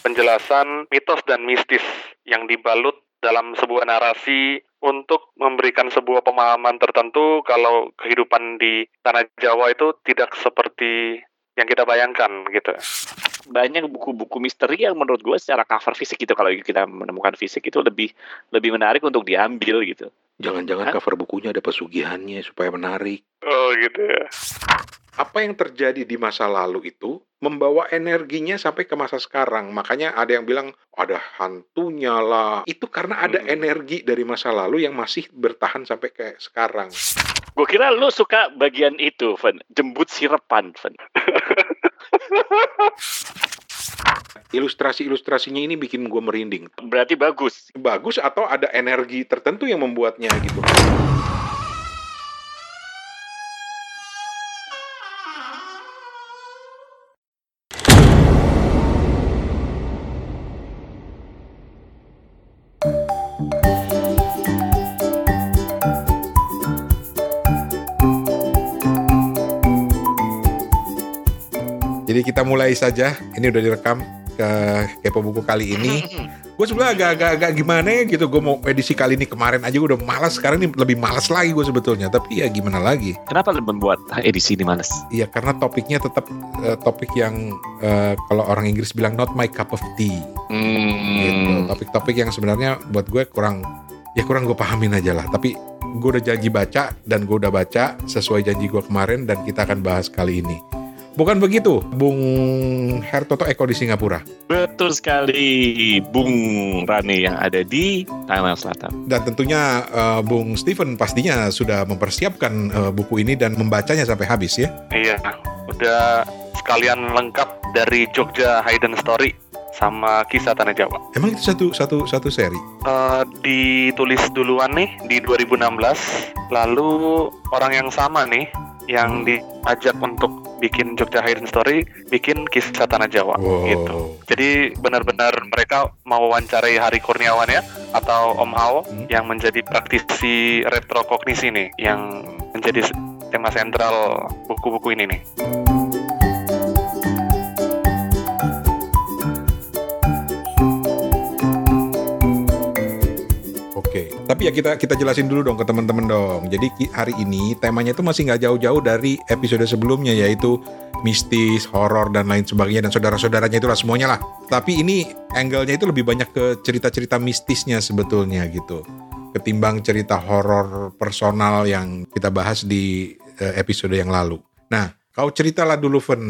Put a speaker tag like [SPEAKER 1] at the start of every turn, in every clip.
[SPEAKER 1] penjelasan mitos dan mistis yang dibalut dalam sebuah narasi untuk memberikan sebuah pemahaman tertentu kalau kehidupan di tanah Jawa itu tidak seperti yang kita bayangkan gitu.
[SPEAKER 2] Banyak buku-buku misteri yang menurut gue secara cover fisik gitu kalau kita menemukan fisik itu lebih lebih menarik untuk diambil gitu.
[SPEAKER 3] Jangan-jangan cover bukunya ada pesugihannya supaya menarik.
[SPEAKER 1] Oh gitu ya.
[SPEAKER 3] Apa yang terjadi di masa lalu itu membawa energinya sampai ke masa sekarang. Makanya ada yang bilang ada hantunya lah. Itu karena ada
[SPEAKER 1] Hmm.
[SPEAKER 3] energi dari masa lalu yang masih bertahan sampai ke sekarang.
[SPEAKER 2] Gue kira lu suka bagian itu, Fen. Jembut sirepan, Fen.
[SPEAKER 3] Ilustrasi-ilustrasinya ini bikin gue merinding.
[SPEAKER 2] Berarti bagus.
[SPEAKER 3] Bagus atau ada energi tertentu yang membuatnya gitu. Kita mulai saja. Ini udah direkam ke kepo buku kali ini. Gue sebenarnya agak-agak agak gimana ya gitu. Gue mau edisi kali ini kemarin aja gue udah malas. Sekarang ini lebih malas lagi gue sebetulnya. Tapi ya gimana lagi?
[SPEAKER 2] Kenapa lu membuat edisi ini males?
[SPEAKER 3] Iya karena topiknya tetap eh, topik yang eh, kalau orang Inggris bilang not my cup of tea. Gitu.
[SPEAKER 2] Hmm.
[SPEAKER 3] Topik-topik yang sebenarnya buat gue kurang ya kurang gue pahamin aja lah. Tapi gue udah janji baca dan gue udah baca sesuai janji gue kemarin dan kita akan bahas kali ini. Bukan begitu, Bung Hertoto Eko di Singapura.
[SPEAKER 2] Betul sekali, Bung Rani yang ada di Thailand Selatan.
[SPEAKER 3] Dan tentunya eh, Bung Steven pastinya sudah mempersiapkan eh, buku ini dan membacanya sampai habis ya.
[SPEAKER 1] Iya, udah sekalian lengkap dari Jogja Hidden Story sama kisah Tanah Jawa.
[SPEAKER 3] Emang itu satu satu satu seri?
[SPEAKER 1] Eh, ditulis duluan nih di 2016, lalu orang yang sama nih yang diajak untuk bikin Jogja Hidden Story bikin kisah Tanah Jawa
[SPEAKER 3] Wow.
[SPEAKER 1] gitu. Jadi benar-benar mereka mau wawancarai Hari Kurniawan ya atau Om Hao
[SPEAKER 3] Hmm.
[SPEAKER 1] yang menjadi praktisi retrokognisi nih yang menjadi tema sentral buku-buku ini nih.
[SPEAKER 3] Oke, tapi ya kita kita jelasin dulu dong ke teman-teman dong. Jadi hari ini temanya itu masih nggak jauh-jauh dari episode sebelumnya yaitu mistis, horor dan lain sebagainya dan saudara-saudaranya itulah semuanya lah. Tapi ini angle-nya itu lebih banyak ke cerita-cerita mistisnya sebetulnya gitu. Ketimbang cerita horor personal yang kita bahas di eh, episode yang lalu. Nah, kau ceritalah dulu Ven.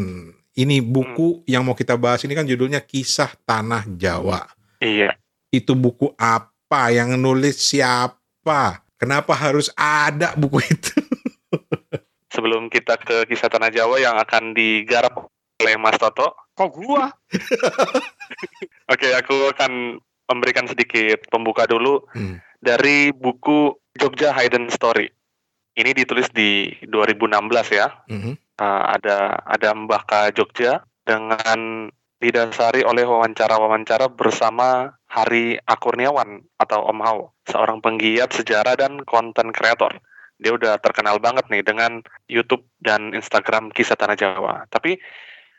[SPEAKER 3] Ini buku yang mau kita bahas ini kan judulnya Kisah Tanah Jawa
[SPEAKER 1] Iya.
[SPEAKER 3] itu buku apa yang nulis siapa kenapa harus ada buku itu
[SPEAKER 1] Sebelum kita ke kisah Tanah Jawa yang akan digarap oleh Mas Toto,
[SPEAKER 2] Kok gua?
[SPEAKER 1] Oke, aku akan memberikan sedikit pembuka dulu
[SPEAKER 3] Hmm.
[SPEAKER 1] dari buku Jogja Hidden Story. Ini ditulis di 2016 ya.
[SPEAKER 3] Mhm.
[SPEAKER 1] Uh, ada ada Mbah Ka Jogja dengan didasari oleh wawancara-wawancara bersama Hari Akurniawan atau Om Hao, seorang penggiat sejarah dan konten kreator. Dia udah terkenal banget nih dengan YouTube dan Instagram kisah Tanah Jawa. Tapi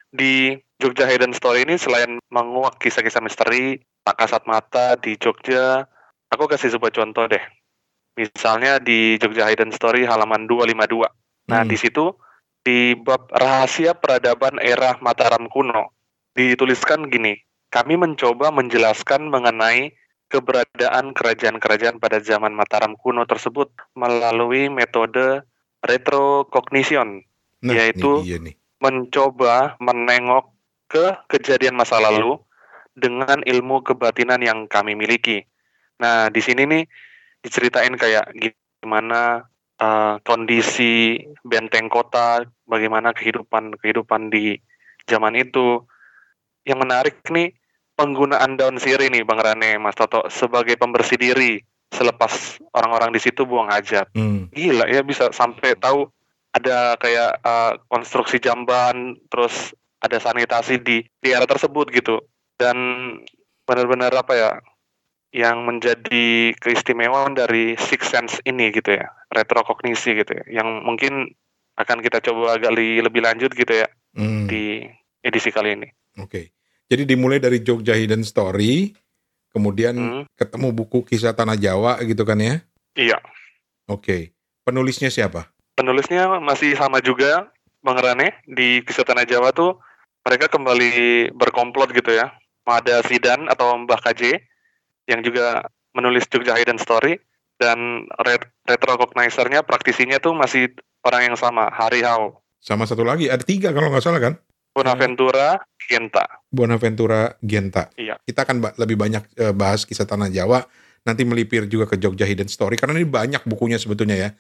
[SPEAKER 1] di Jogja Hidden Story ini selain menguak kisah-kisah misteri, tak kasat mata di Jogja, aku kasih sebuah contoh deh. Misalnya di Jogja Hidden Story halaman 252. Nah,
[SPEAKER 3] Hmm.
[SPEAKER 1] di situ di bab rahasia peradaban era Mataram kuno dituliskan gini, kami mencoba menjelaskan mengenai keberadaan kerajaan-kerajaan pada zaman Mataram kuno tersebut melalui metode retrocognition,
[SPEAKER 3] nah
[SPEAKER 1] Yaitu-
[SPEAKER 3] ini dia nih
[SPEAKER 1] mencoba menengok ke kejadian masa lalu dengan ilmu kebatinan yang kami miliki. Nah, di sini nih diceritain kayak gimana eh, kondisi benteng kota, bagaimana kehidupan kehidupan di zaman itu. Yang menarik nih penggunaan daun sirih nih Bang Rane, Mas Toto sebagai pembersih diri selepas orang-orang di situ buang hajat.
[SPEAKER 3] Hmm.
[SPEAKER 1] Gila ya bisa sampai tahu ada kayak uh, konstruksi jamban, terus ada sanitasi di di area tersebut gitu. Dan benar-benar apa ya yang menjadi keistimewaan dari Six Sense ini gitu ya, retrokognisi gitu ya, yang mungkin akan kita coba gali lebih lanjut gitu ya
[SPEAKER 3] Hmm.
[SPEAKER 1] di edisi kali ini.
[SPEAKER 3] Oke. Jadi dimulai dari Jogja Hidden Story, kemudian
[SPEAKER 1] Hmm,
[SPEAKER 3] ketemu buku kisah tanah Jawa gitu kan ya?
[SPEAKER 1] iya.
[SPEAKER 3] Oke. Penulisnya siapa?
[SPEAKER 1] Penulisnya masih sama juga, Bang Rane. Di Kisah Tanah Jawa tuh mereka kembali berkomplot gitu ya. Ada Zidan atau Mbah KJ yang juga menulis Jogja Hidden Story dan ret retro recognizer-nya praktisinya tuh masih orang yang sama, Hari Hao.
[SPEAKER 3] Sama satu lagi, ada tiga kalau nggak salah kan?
[SPEAKER 1] Bonaventura Genta.
[SPEAKER 3] Bonaventura Genta.
[SPEAKER 1] Iya.
[SPEAKER 3] Kita akan ba- lebih banyak eh, bahas kisah tanah Jawa, nanti melipir juga ke Jogja Hidden Story karena ini banyak bukunya sebetulnya ya.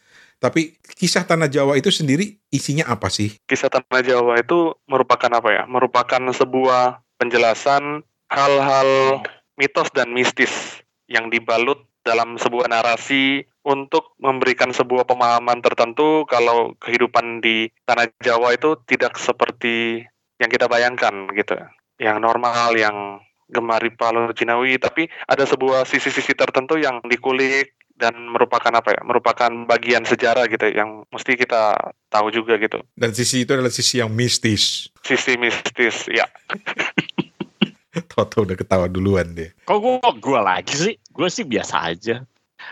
[SPEAKER 3] Tapi kisah tanah Jawa itu sendiri isinya apa sih?
[SPEAKER 1] Kisah Tanah Jawa itu merupakan apa ya? Merupakan sebuah penjelasan hal-hal mitos dan mistis yang dibalut dalam sebuah narasi untuk memberikan sebuah pemahaman tertentu kalau kehidupan di tanah Jawa itu tidak seperti yang kita bayangkan gitu. Yang normal, yang gemari Palu Cinawi, tapi ada sebuah sisi-sisi tertentu yang dikulik dan merupakan apa ya? Merupakan bagian sejarah gitu yang mesti kita tahu juga gitu.
[SPEAKER 3] Dan sisi itu adalah sisi yang mistis.
[SPEAKER 1] Sisi mistis, ya.
[SPEAKER 3] Toto udah ketawa duluan deh.
[SPEAKER 2] Kok gue gue lagi sih? Gue sih biasa aja.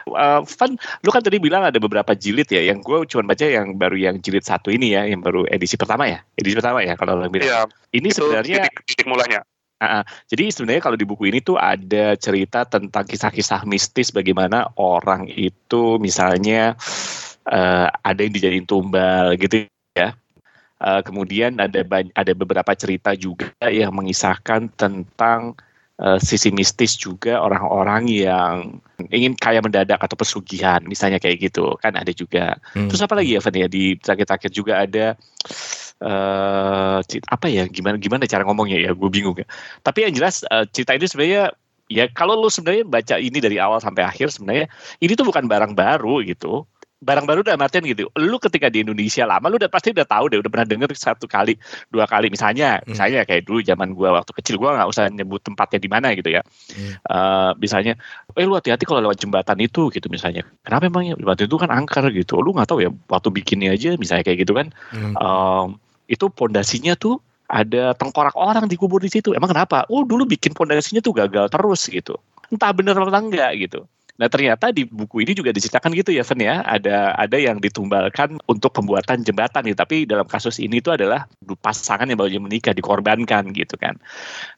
[SPEAKER 2] Uh, Van, lu kan tadi bilang ada beberapa jilid ya, yang gue cuma baca yang baru yang jilid satu ini ya, yang baru edisi pertama ya, edisi pertama ya kalau lo bilang.
[SPEAKER 1] Iya,
[SPEAKER 2] Ini sebenarnya
[SPEAKER 1] titik, titik mulanya.
[SPEAKER 2] Jadi sebenarnya kalau di buku ini tuh ada cerita tentang kisah-kisah mistis bagaimana orang itu misalnya eh, ada yang dijadiin tumbal gitu ya. Eh, kemudian ada ban- ada beberapa cerita juga yang mengisahkan tentang eh, sisi mistis juga orang-orang yang ingin kaya mendadak atau pesugihan misalnya kayak gitu kan ada juga.
[SPEAKER 3] Hmm.
[SPEAKER 2] Terus apa lagi ya Van ya di terakhir-terakhir juga ada cer- apa ya gimana gimana cara ngomongnya ya gue bingung ya. Tapi yang jelas eh, cerita ini sebenarnya ya kalau lu sebenarnya baca ini dari awal sampai akhir sebenarnya ini tuh bukan barang baru gitu. Barang baru dalam artian gitu. Lu ketika di Indonesia lama lu udah pasti udah tahu deh udah pernah denger satu kali, dua kali misalnya,
[SPEAKER 3] Hmm.
[SPEAKER 2] misalnya kayak dulu zaman gua waktu kecil gua nggak usah nyebut tempatnya di mana gitu ya.
[SPEAKER 3] Hmm.
[SPEAKER 2] Eh, misalnya, eh lu hati-hati kalau lewat jembatan itu gitu misalnya. Kenapa emangnya jembatan itu kan angker gitu. Lu nggak tahu ya waktu bikinnya aja misalnya kayak gitu kan
[SPEAKER 3] Hmm.
[SPEAKER 2] Em, itu pondasinya tuh ada tengkorak orang dikubur di situ. Emang kenapa? Oh dulu bikin pondasinya tuh gagal terus gitu. Entah bener atau enggak gitu. Nah ternyata di buku ini juga diceritakan gitu ya, Fen ya. Ada ada yang ditumbalkan untuk pembuatan jembatan gitu. Tapi dalam kasus ini itu adalah pasangan yang baru menikah dikorbankan gitu kan.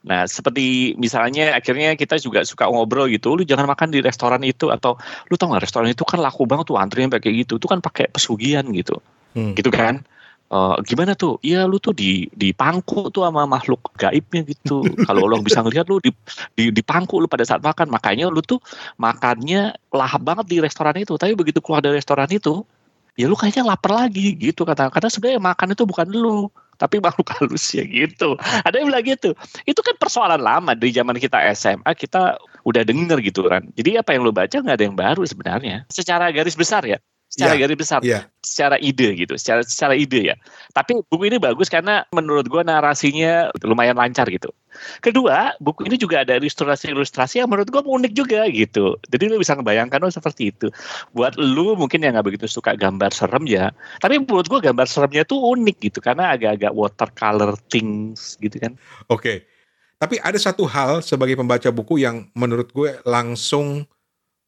[SPEAKER 2] Nah seperti misalnya akhirnya kita juga suka ngobrol gitu. Lu jangan makan di restoran itu atau lu tau nggak restoran itu kan laku banget tuh antrian kayak gitu. Itu kan pakai pesugihan gitu
[SPEAKER 3] Hmm.
[SPEAKER 2] gitu kan Eh, gimana tuh? Iya lu tuh di dipangku tuh sama makhluk gaibnya gitu. Kalau lo bisa ngelihat lu di, di dipangku lu pada saat makan. Makanya lu tuh makannya lahap banget di restoran itu. Tapi begitu keluar dari restoran itu, ya lu kayaknya lapar lagi gitu kata. Karena sebenarnya makan itu bukan lu, tapi makhluk halus ya gitu. Ada yang bilang gitu. Itu kan persoalan lama dari zaman kita SMA kita udah denger gitu kan. Jadi apa yang lu baca nggak ada yang baru sebenarnya. Secara garis besar ya. Secara
[SPEAKER 3] Iya.
[SPEAKER 2] garis besar
[SPEAKER 3] Iya.
[SPEAKER 2] secara ide gitu, secara secara ide ya. Tapi buku ini bagus karena menurut gua narasinya lumayan lancar gitu. Kedua, buku ini juga ada ilustrasi-ilustrasi yang menurut gua unik juga gitu. Jadi lu bisa ngebayangkan oh seperti itu. Buat lu mungkin yang nggak begitu suka gambar serem ya, tapi menurut gua gambar seremnya tuh unik gitu karena agak-agak watercolor things gitu kan.
[SPEAKER 3] Oke. Tapi ada satu hal sebagai pembaca buku yang menurut gue langsung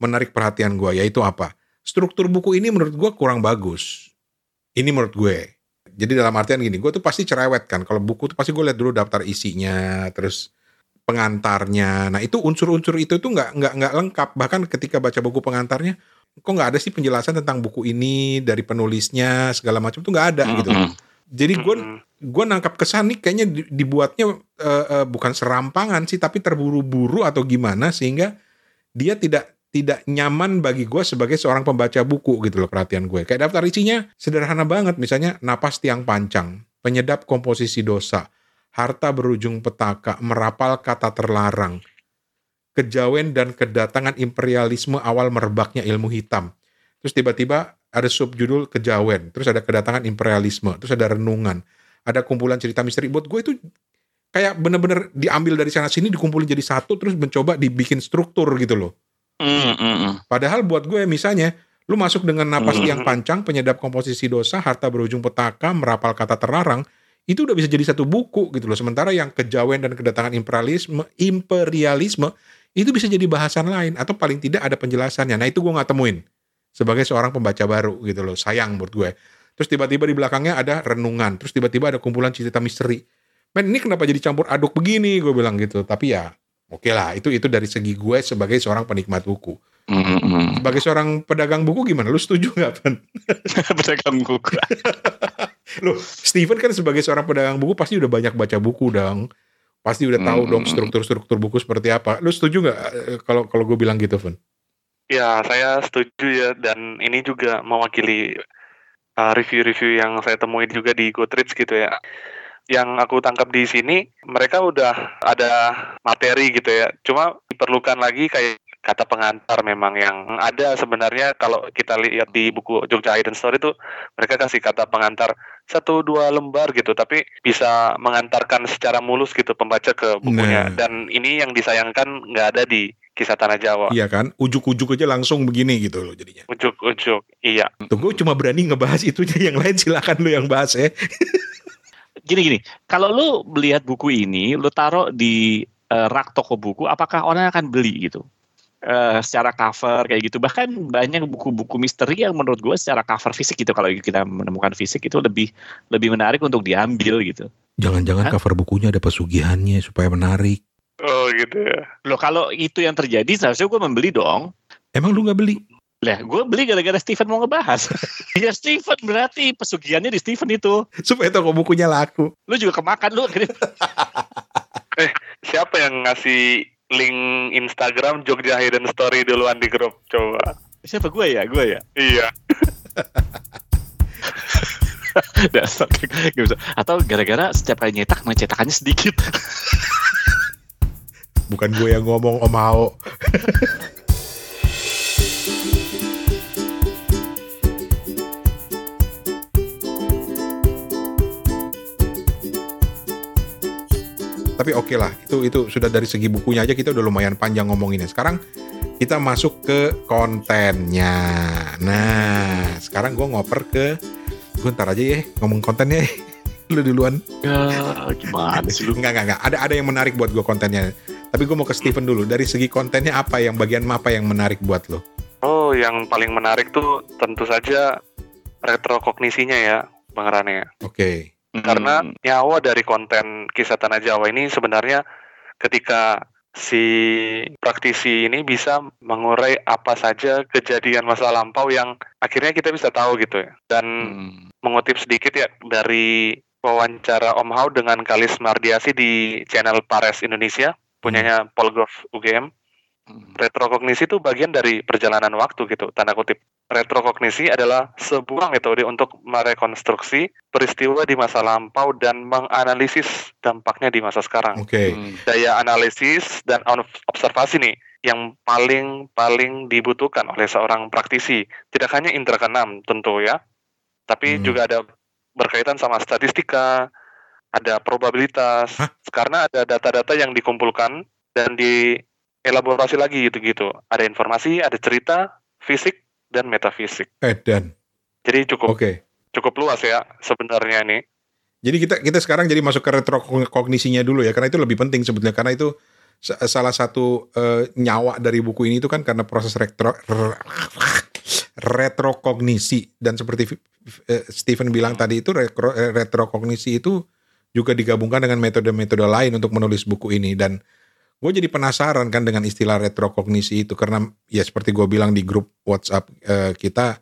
[SPEAKER 3] menarik perhatian gue, yaitu apa? Struktur buku ini menurut gue kurang bagus. Ini menurut gue. Jadi dalam artian gini, gue tuh pasti cerewet kan. Kalau buku tuh pasti gue lihat dulu daftar isinya, terus pengantarnya. Nah itu unsur-unsur itu tuh nggak nggak nggak lengkap. Bahkan ketika baca buku pengantarnya, kok nggak ada sih penjelasan tentang buku ini dari penulisnya segala macam tuh nggak ada gitu. Jadi gue gue nangkap kesan nih kayaknya di- dibuatnya eh, eh, bukan serampangan sih tapi terburu-buru atau gimana sehingga dia tidak tidak nyaman bagi gue sebagai seorang pembaca buku gitu loh perhatian gue kayak daftar isinya sederhana banget misalnya napas tiang pancang penyedap komposisi dosa harta berujung petaka merapal kata terlarang kejawen dan kedatangan imperialisme awal merebaknya ilmu hitam. Terus tiba-tiba ada subjudul kejawen terus ada kedatangan imperialisme terus ada renungan ada kumpulan cerita misteri. Buat gue itu kayak bener-bener diambil dari sana sini dikumpulin jadi satu terus mencoba dibikin struktur gitu loh
[SPEAKER 2] Mm, mm, mm.
[SPEAKER 3] padahal buat gue misalnya lu masuk dengan napas
[SPEAKER 2] Hmm.
[SPEAKER 3] tiang pancang penyedap komposisi dosa harta berujung petaka merapal kata terlarang itu udah bisa jadi satu buku gitu loh. Sementara yang kejawen dan kedatangan imperialisme, imperialisme itu bisa jadi bahasan lain atau paling tidak ada penjelasannya. Nah itu gue nggak temuin sebagai seorang pembaca baru gitu loh. Sayang menurut gue. Terus tiba-tiba di belakangnya ada renungan. Terus tiba-tiba ada kumpulan cerita misteri. Men ini kenapa jadi campur aduk begini? Gue bilang gitu. Tapi ya oke okay lah. Itu itu dari segi gue sebagai seorang penikmat buku.
[SPEAKER 2] Mm-mm.
[SPEAKER 3] Sebagai seorang pedagang buku gimana? Lu setuju nggak, Pan?
[SPEAKER 2] Pedagang buku.
[SPEAKER 3] Loh, Steven kan sebagai seorang pedagang buku pasti udah banyak baca buku dong. Pasti udah tahu
[SPEAKER 2] Hmm.
[SPEAKER 3] dong struktur-struktur buku seperti apa. Lu setuju nggak eh, kalau kalau gue bilang gitu, Van?
[SPEAKER 1] Ya, saya setuju ya dan ini juga mewakili uh, review-review yang saya temui juga di Goodreads gitu ya. Yang aku tangkap di sini mereka udah ada materi gitu ya. Cuma diperlukan lagi kayak kata pengantar memang yang ada sebenarnya kalau kita lihat di buku Jogja Hidden Story itu mereka kasih kata pengantar satu dua lembar gitu tapi bisa mengantarkan secara mulus gitu pembaca ke bukunya
[SPEAKER 3] Nah.
[SPEAKER 1] dan ini yang disayangkan nggak ada di kisah tanah Jawa
[SPEAKER 3] Iya kan? Ujuk-ujuk aja langsung begini gitu loh jadinya.
[SPEAKER 1] ujuk-ujuk iya
[SPEAKER 3] Tuh gue cuma berani ngebahas itunya yang lain silakan lu yang bahas ya.
[SPEAKER 2] Gini gini, kalau lu melihat buku ini, lu taruh di eh, rak toko buku, apakah orang akan beli gitu? Eh, secara cover kayak gitu. Bahkan banyak buku-buku misteri yang menurut gue secara cover fisik gitu kalau kita menemukan fisik itu lebih lebih menarik untuk diambil gitu.
[SPEAKER 3] Jangan-jangan
[SPEAKER 2] Hah?
[SPEAKER 3] cover bukunya ada pesugihannya supaya menarik.
[SPEAKER 1] oh gitu ya
[SPEAKER 2] Loh kalau itu yang terjadi seharusnya gue membeli dong.
[SPEAKER 3] Emang lu nggak beli?
[SPEAKER 2] Lah, gue beli gara-gara Steven mau ngebahas. ya Steven berarti pesugihannya di Steven itu.
[SPEAKER 3] Supaya toko bukunya laku.
[SPEAKER 2] Lu juga kemakan lu.
[SPEAKER 1] siapa yang ngasih link Instagram Jogja Hidden Story duluan di grup coba
[SPEAKER 2] Siapa gue ya? Gue ya.
[SPEAKER 1] iya
[SPEAKER 2] Dasar gak bisa. Atau gara-gara setiap kali nyetak, main cetakannya sedikit.
[SPEAKER 3] Bukan gue yang ngomong Om Hao. Tapi oke lah, itu itu sudah dari segi bukunya aja kita udah lumayan panjang ngomonginnya. Sekarang kita masuk ke kontennya. Nah, sekarang gue ngoper ke gue ntar aja ya ngomong kontennya. Lu duluan.
[SPEAKER 2] Ya, gimana sih lu?
[SPEAKER 3] Enggak, enggak, enggak. Ada ada yang menarik buat gue kontennya. Tapi gue mau ke Steven dulu. Dari segi kontennya apa yang bagian apa yang menarik buat lo?
[SPEAKER 1] oh yang paling menarik tuh tentu saja retrokognisinya ya Bang Rane
[SPEAKER 3] Oke.
[SPEAKER 1] karena
[SPEAKER 2] Hmm,
[SPEAKER 1] nyawa dari konten kisah tanah Jawa ini sebenarnya ketika si praktisi ini bisa mengurai apa saja kejadian masa lampau yang akhirnya kita bisa tahu gitu ya dan
[SPEAKER 2] hmm.
[SPEAKER 1] mengutip sedikit ya dari wawancara Om Hao dengan Kalis Mardiasi di channel Pares Indonesia punyanya Polgov UGM
[SPEAKER 2] Hmm.
[SPEAKER 1] retrokognisi itu bagian dari perjalanan waktu gitu tanda kutip retrokognisi adalah sebuah metode untuk merekonstruksi peristiwa di masa lampau dan menganalisis dampaknya di masa sekarang
[SPEAKER 3] Oke.
[SPEAKER 2] Hmm.
[SPEAKER 1] daya analisis dan observasi nih yang paling paling dibutuhkan oleh seorang praktisi tidak hanya indera keenam tentu ya tapi
[SPEAKER 3] Hmm.
[SPEAKER 1] juga ada berkaitan sama statistika ada probabilitas
[SPEAKER 3] Hah?
[SPEAKER 1] karena ada data-data yang dikumpulkan dan dielaborasi lagi gitu-gitu ada informasi ada cerita fisik dan metafisik
[SPEAKER 3] Eh dan.
[SPEAKER 1] jadi cukup
[SPEAKER 3] Oke.
[SPEAKER 1] cukup luas ya sebenarnya ini
[SPEAKER 3] Jadi kita kita sekarang jadi masuk ke retrokognisinya dulu ya karena itu lebih penting sebetulnya karena itu sa- salah satu eh, nyawa dari buku ini itu kan karena proses retro retrokognisi dan seperti eh, Stephen bilang tadi itu retro- eh, retrokognisi itu juga digabungkan dengan metode-metode lain untuk menulis buku ini dan gue jadi penasaran kan dengan istilah retrokognisi itu karena ya seperti gue bilang di grup WhatsApp eh, kita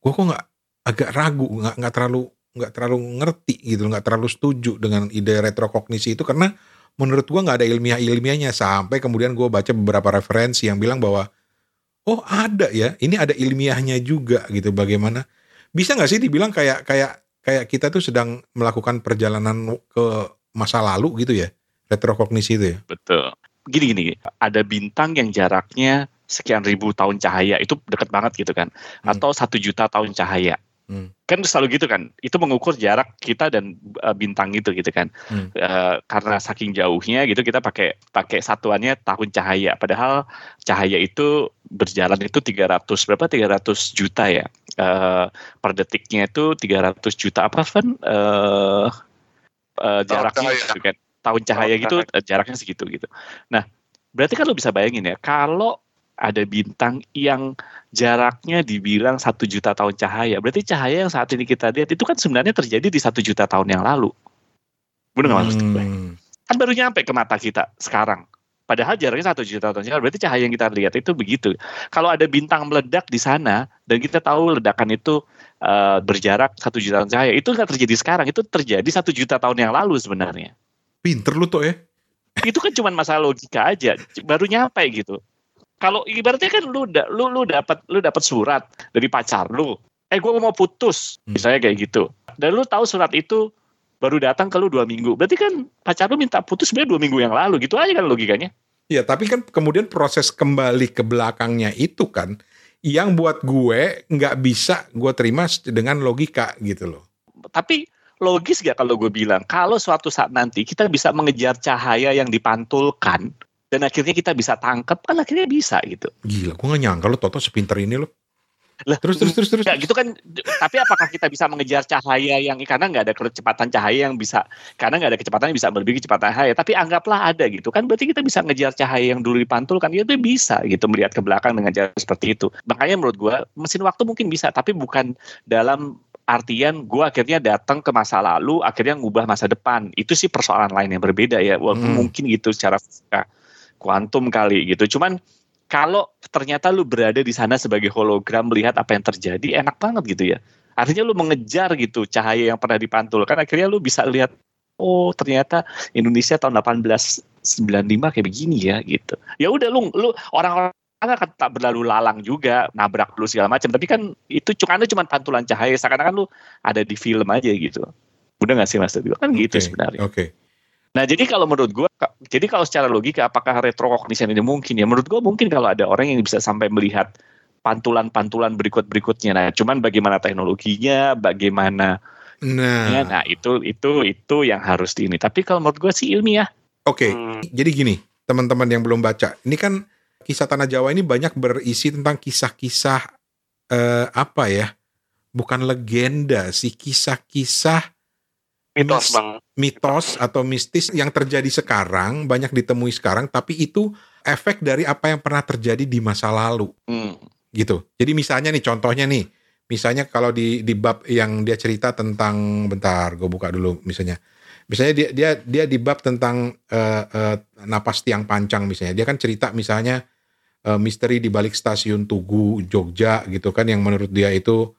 [SPEAKER 3] gue kok nggak agak ragu nggak nggak terlalu nggak terlalu ngerti gitu nggak terlalu setuju dengan ide retrokognisi itu karena menurut gua nggak ada ilmiah ilmiahnya sampai kemudian gue baca beberapa referensi yang bilang bahwa oh ada ya ini ada ilmiahnya juga gitu. Bagaimana? Bisa nggak sih dibilang kayak kayak kayak kita tuh sedang melakukan perjalanan ke masa lalu gitu ya retrokognisi itu ya
[SPEAKER 2] Betul. Gini gini, ada bintang yang jaraknya sekian ribu tahun cahaya itu deket banget gitu kan,
[SPEAKER 3] Hmm.
[SPEAKER 2] atau satu juta tahun cahaya.
[SPEAKER 3] Hmm.
[SPEAKER 2] Kan selalu gitu kan, itu mengukur jarak kita dan uh, bintang itu gitu kan.
[SPEAKER 3] Hmm.
[SPEAKER 2] Uh, karena saking jauhnya gitu kita pakai pakai satuannya tahun cahaya. Padahal cahaya itu berjalan itu 300 berapa 300 juta ya. Uh, per detiknya itu 300 juta apa Van? Uh, uh, jaraknya
[SPEAKER 1] cahaya.
[SPEAKER 2] gitu kan. Tahun cahaya gitu uh, jaraknya segitu gitu. Nah, berarti kan lo bisa bayangin ya kalau ada bintang yang jaraknya dibilang satu juta tahun cahaya. Berarti cahaya yang saat ini kita lihat itu kan sebenarnya terjadi di satu juta tahun yang lalu. Benar nggak?
[SPEAKER 3] Hmm.
[SPEAKER 2] Kan baru nyampe ke mata kita sekarang. Padahal jaraknya satu juta tahun cahaya. Berarti cahaya yang kita lihat itu begitu. Kalau ada bintang meledak di sana dan kita tahu ledakan itu eh, berjarak satu juta tahun cahaya, itu nggak terjadi sekarang. Itu terjadi satu juta tahun yang lalu sebenarnya.
[SPEAKER 3] Pinter lu tuh ya.
[SPEAKER 2] Itu kan cuma masalah logika aja. Baru nyampe gitu. Kalau ibaratnya kan lu da- lu lu dapat lu dapat surat dari pacar lu. Eh gue mau putus,
[SPEAKER 3] Hmm.
[SPEAKER 2] misalnya kayak gitu. Dan lu tahu surat itu baru datang ke lu dua minggu. Berarti kan pacar lu minta putus sebenarnya dua minggu yang lalu. Gitu aja kan logikanya.
[SPEAKER 3] Ya, tapi kan kemudian proses kembali ke belakangnya itu kan yang buat gue nggak bisa gue terima dengan logika gitu loh.
[SPEAKER 2] Tapi logis gak kalau gue bilang kalau suatu saat nanti kita bisa mengejar cahaya yang dipantulkan dan akhirnya kita bisa tangkap kan akhirnya bisa gitu.
[SPEAKER 3] Gila, gue gak nyangka lo Toto sepinter ini lo.
[SPEAKER 2] Lah,
[SPEAKER 3] Terus terus terus terus.
[SPEAKER 2] Ya gitu kan. Tapi apakah kita bisa mengejar cahaya yang karena nggak ada kecepatan cahaya yang bisa karena nggak ada kecepatan yang bisa melebihi kecepatan cahaya. Tapi anggaplah ada gitu kan. Berarti kita bisa ngejar cahaya yang dulu dipantulkan. Ya itu bisa gitu melihat ke belakang dengan cara seperti itu. Makanya menurut gua mesin waktu mungkin bisa tapi bukan dalam artian gua akhirnya datang ke masa lalu akhirnya ngubah masa depan. Itu sih persoalan lain yang berbeda ya. Walaupun
[SPEAKER 3] Hmm.
[SPEAKER 2] mungkin gitu secara fisika kuantum kali gitu. Cuman kalau ternyata lu berada di sana sebagai hologram melihat apa yang terjadi enak banget gitu ya. Artinya lu mengejar gitu cahaya yang pernah dipantulkan akhirnya lu bisa lihat oh ternyata Indonesia tahun 1895 kayak begini ya gitu. Ya udah lu lu orang-orang akan tak berlalu lalang juga nabrak lu segala macam tapi kan itu cuma cuma pantulan cahaya seakan-akan lu ada di film aja gitu udah gak sih mas Teguh? kan gitu
[SPEAKER 3] Oke,
[SPEAKER 2] sebenarnya
[SPEAKER 3] Oke.
[SPEAKER 2] Nah, jadi kalau menurut gua, jadi kalau secara logika, apakah retrocognition ini mungkin ya? Menurut gua mungkin kalau ada orang yang bisa sampai melihat pantulan-pantulan berikut-berikutnya. Nah, cuman bagaimana teknologinya, bagaimana,
[SPEAKER 3] Nah,
[SPEAKER 2] ya, nah itu itu itu yang harus di ini. Tapi kalau menurut gua sih ilmiah.
[SPEAKER 3] oke.
[SPEAKER 1] Hmm.
[SPEAKER 3] Jadi gini, teman-teman yang belum baca, ini kan kisah tanah Jawa ini banyak berisi tentang kisah-kisah eh, apa ya? Bukan legenda sih, kisah-kisah
[SPEAKER 1] mitos
[SPEAKER 3] Mis-
[SPEAKER 1] bang
[SPEAKER 3] mitos atau mistis yang terjadi sekarang banyak ditemui sekarang tapi itu efek dari apa yang pernah terjadi di masa lalu
[SPEAKER 2] Hmm.
[SPEAKER 3] gitu. Jadi misalnya nih contohnya nih, misalnya kalau di di bab yang dia cerita tentang bentar, gue buka dulu misalnya. Misalnya dia dia dia di bab tentang eh, eh, napas tiang pancang misalnya. Dia kan cerita misalnya eh, misteri di balik stasiun Tugu Jogja gitu kan yang menurut dia itu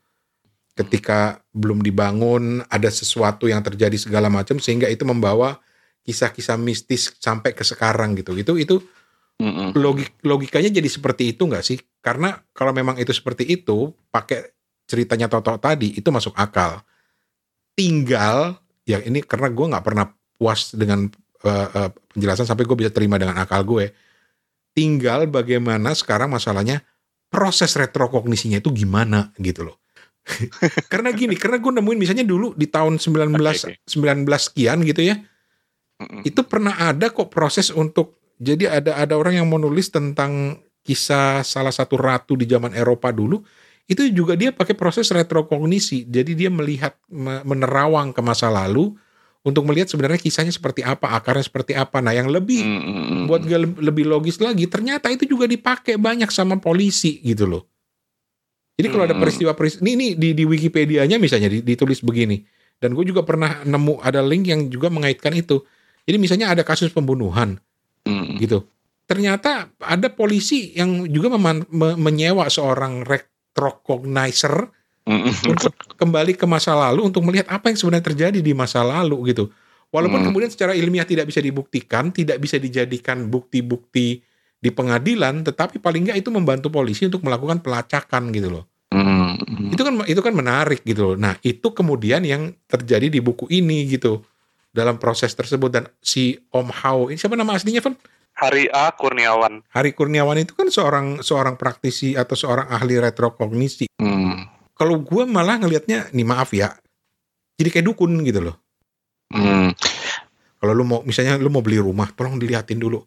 [SPEAKER 3] ketika belum dibangun ada sesuatu yang terjadi segala macam sehingga itu membawa kisah-kisah mistis sampai ke sekarang gitu. Itu itu logik logikanya jadi seperti itu nggak sih? Karena kalau memang itu seperti itu, pakai ceritanya Toto tadi itu masuk akal. Tinggal ya ini karena gue nggak pernah puas dengan eh, eh, penjelasan sampai gue bisa terima dengan akal gue. Tinggal bagaimana sekarang masalahnya proses retrokognisinya itu gimana gitu loh. karena gini, karena gue nemuin misalnya dulu di tahun 19
[SPEAKER 2] Oke, oke.
[SPEAKER 3] 19 sekian gitu ya, itu pernah ada kok proses untuk jadi ada ada orang yang menulis tentang kisah salah satu ratu di zaman Eropa dulu itu juga dia pakai proses retrokognisi jadi dia melihat me- menerawang ke masa lalu untuk melihat sebenarnya kisahnya seperti apa akarnya seperti apa nah yang lebih
[SPEAKER 2] Mm-mm.
[SPEAKER 3] buat gue le- lebih logis lagi ternyata itu juga dipakai banyak sama polisi gitu loh jadi kalau ada
[SPEAKER 2] Hmm.
[SPEAKER 3] peristiwa-peristiwa ini, ini di, di Wikipedia-nya misalnya di- ditulis begini dan gue juga pernah nemu ada link yang juga mengaitkan itu jadi misalnya ada kasus pembunuhan
[SPEAKER 2] Mm-mm.
[SPEAKER 3] gitu ternyata ada polisi yang juga meman- me- menyewa seorang retrocognizer
[SPEAKER 2] Mm-mm.
[SPEAKER 3] untuk kembali ke masa lalu untuk melihat apa yang sebenarnya terjadi di masa lalu gitu. Walaupun
[SPEAKER 2] Hmm.
[SPEAKER 3] kemudian secara ilmiah tidak bisa dibuktikan, tidak bisa dijadikan bukti-bukti di pengadilan, tetapi paling nggak itu membantu polisi untuk melakukan pelacakan gitu loh.
[SPEAKER 2] Mm-mm.
[SPEAKER 3] Itu kan itu kan menarik gitu loh. Nah, itu kemudian yang terjadi di buku ini gitu. Dalam proses tersebut dan si Om Hao, ini siapa nama aslinya, Van?
[SPEAKER 1] Hari A Kurniawan
[SPEAKER 3] Hari Kurniawan itu kan seorang seorang praktisi atau seorang ahli retrokognisi.
[SPEAKER 2] Mm.
[SPEAKER 3] Kalau gue malah ngelihatnya, nih maaf ya, jadi kayak dukun gitu loh.
[SPEAKER 2] Mm.
[SPEAKER 3] Kalau lu mau misalnya lu mau beli rumah, tolong diliatin dulu.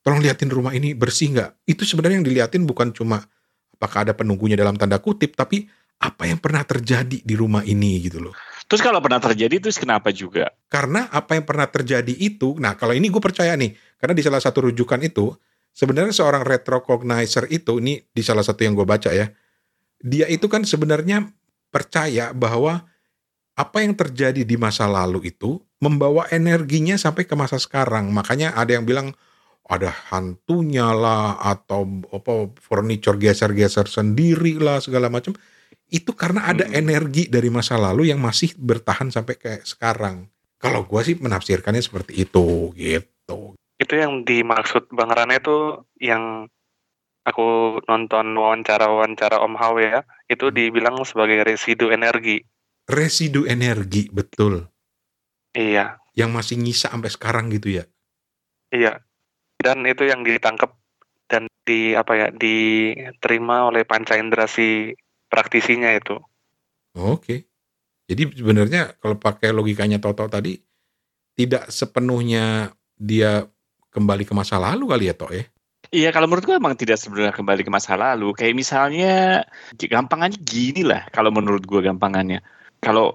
[SPEAKER 3] Tolong liatin rumah ini bersih nggak? Itu sebenarnya yang diliatin bukan cuma apakah ada penunggunya dalam tanda kutip, tapi apa yang pernah terjadi di rumah ini gitu loh.
[SPEAKER 2] Terus kalau pernah terjadi terus kenapa juga?
[SPEAKER 3] Karena apa yang pernah terjadi itu, nah kalau ini gue percaya nih, karena di salah satu rujukan itu, sebenarnya seorang retrocognizer itu, ini di salah satu yang gue baca ya, dia itu kan sebenarnya percaya bahwa apa yang terjadi di masa lalu itu membawa energinya sampai ke masa sekarang. Makanya ada yang bilang ada hantunya lah atau apa furniture geser-geser sendiri lah segala macam itu karena ada hmm. energi dari masa lalu yang masih bertahan sampai kayak sekarang. Kalau gue sih menafsirkannya seperti itu gitu.
[SPEAKER 1] Itu yang dimaksud Bang Rane itu yang aku nonton wawancara-wawancara Om Hawe ya, itu hmm. dibilang sebagai residu energi.
[SPEAKER 3] Residu energi, betul.
[SPEAKER 1] Iya.
[SPEAKER 3] Yang masih nyisa sampai sekarang gitu ya.
[SPEAKER 1] Iya. Dan itu yang ditangkap dan di apa ya diterima oleh panca indera si praktisinya itu.
[SPEAKER 3] Oke. Jadi sebenarnya kalau pakai logikanya Toto tadi tidak sepenuhnya dia kembali ke masa lalu kali ya Tok ya?
[SPEAKER 2] Iya kalau menurut gue emang tidak sebenarnya kembali ke masa lalu. Kayak misalnya gampangannya gini lah kalau menurut gue gampangannya. Kalau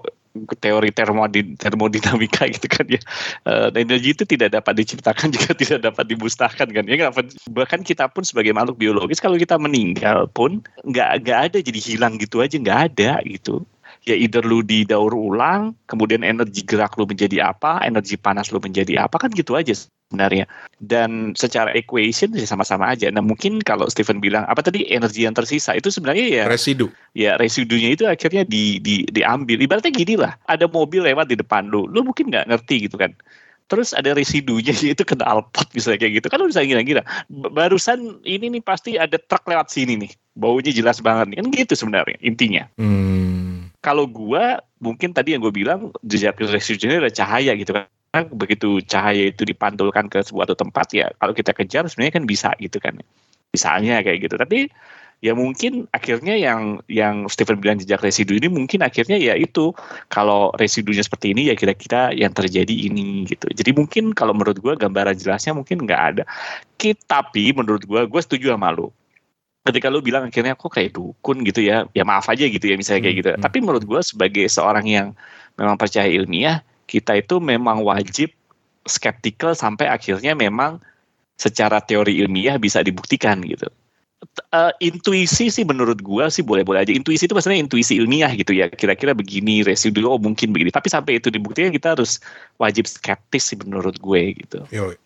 [SPEAKER 2] teori termodinamika gitu kan ya. Uh, energi itu tidak dapat diciptakan juga tidak dapat dimusnahkan kan ya. Bahkan kita pun sebagai makhluk biologis kalau kita meninggal pun nggak nggak ada jadi hilang gitu aja nggak ada gitu. Ya either lu didaur ulang kemudian energi gerak lu menjadi apa energi panas lu menjadi apa kan gitu aja sebenarnya. Dan secara equation ya sama-sama aja. Nah mungkin kalau Stephen bilang apa tadi energi yang tersisa itu sebenarnya ya
[SPEAKER 3] residu.
[SPEAKER 2] Ya residunya itu akhirnya di, di diambil. Ibaratnya gini lah, ada mobil lewat di depan lu, lu mungkin nggak ngerti gitu kan. Terus ada residunya yaitu kena alpot misalnya kayak gitu. Kan lu bisa gila-gila. Barusan ini nih pasti ada truk lewat sini nih. Baunya jelas banget nih. Kan gitu sebenarnya intinya. Hmm. Kalau gua mungkin tadi yang gue bilang jejak residunya ada cahaya gitu kan begitu cahaya itu dipantulkan ke sebuah tempat ya kalau kita kejar sebenarnya kan bisa gitu kan. Misalnya kayak gitu. Tapi ya mungkin akhirnya yang yang Stephen bilang jejak residu ini mungkin akhirnya ya itu. Kalau residunya seperti ini ya kira-kira yang terjadi ini gitu. Jadi mungkin kalau menurut gue gambaran jelasnya mungkin nggak ada. Tapi menurut gue gue setuju sama lu. Ketika lu bilang akhirnya kok kayak dukun gitu ya ya maaf aja gitu ya misalnya kayak hmm, gitu. hmm. tapi menurut gue sebagai seorang yang memang percaya ilmiah kita itu memang wajib skeptikal sampai akhirnya memang secara teori ilmiah bisa dibuktikan gitu. Uh, intuisi sih menurut gua sih boleh-boleh aja. Intuisi itu maksudnya intuisi ilmiah gitu ya. Kira-kira begini residu oh mungkin begini. Tapi sampai itu dibuktikan kita harus wajib skeptis sih menurut gue gitu.
[SPEAKER 3] Yo,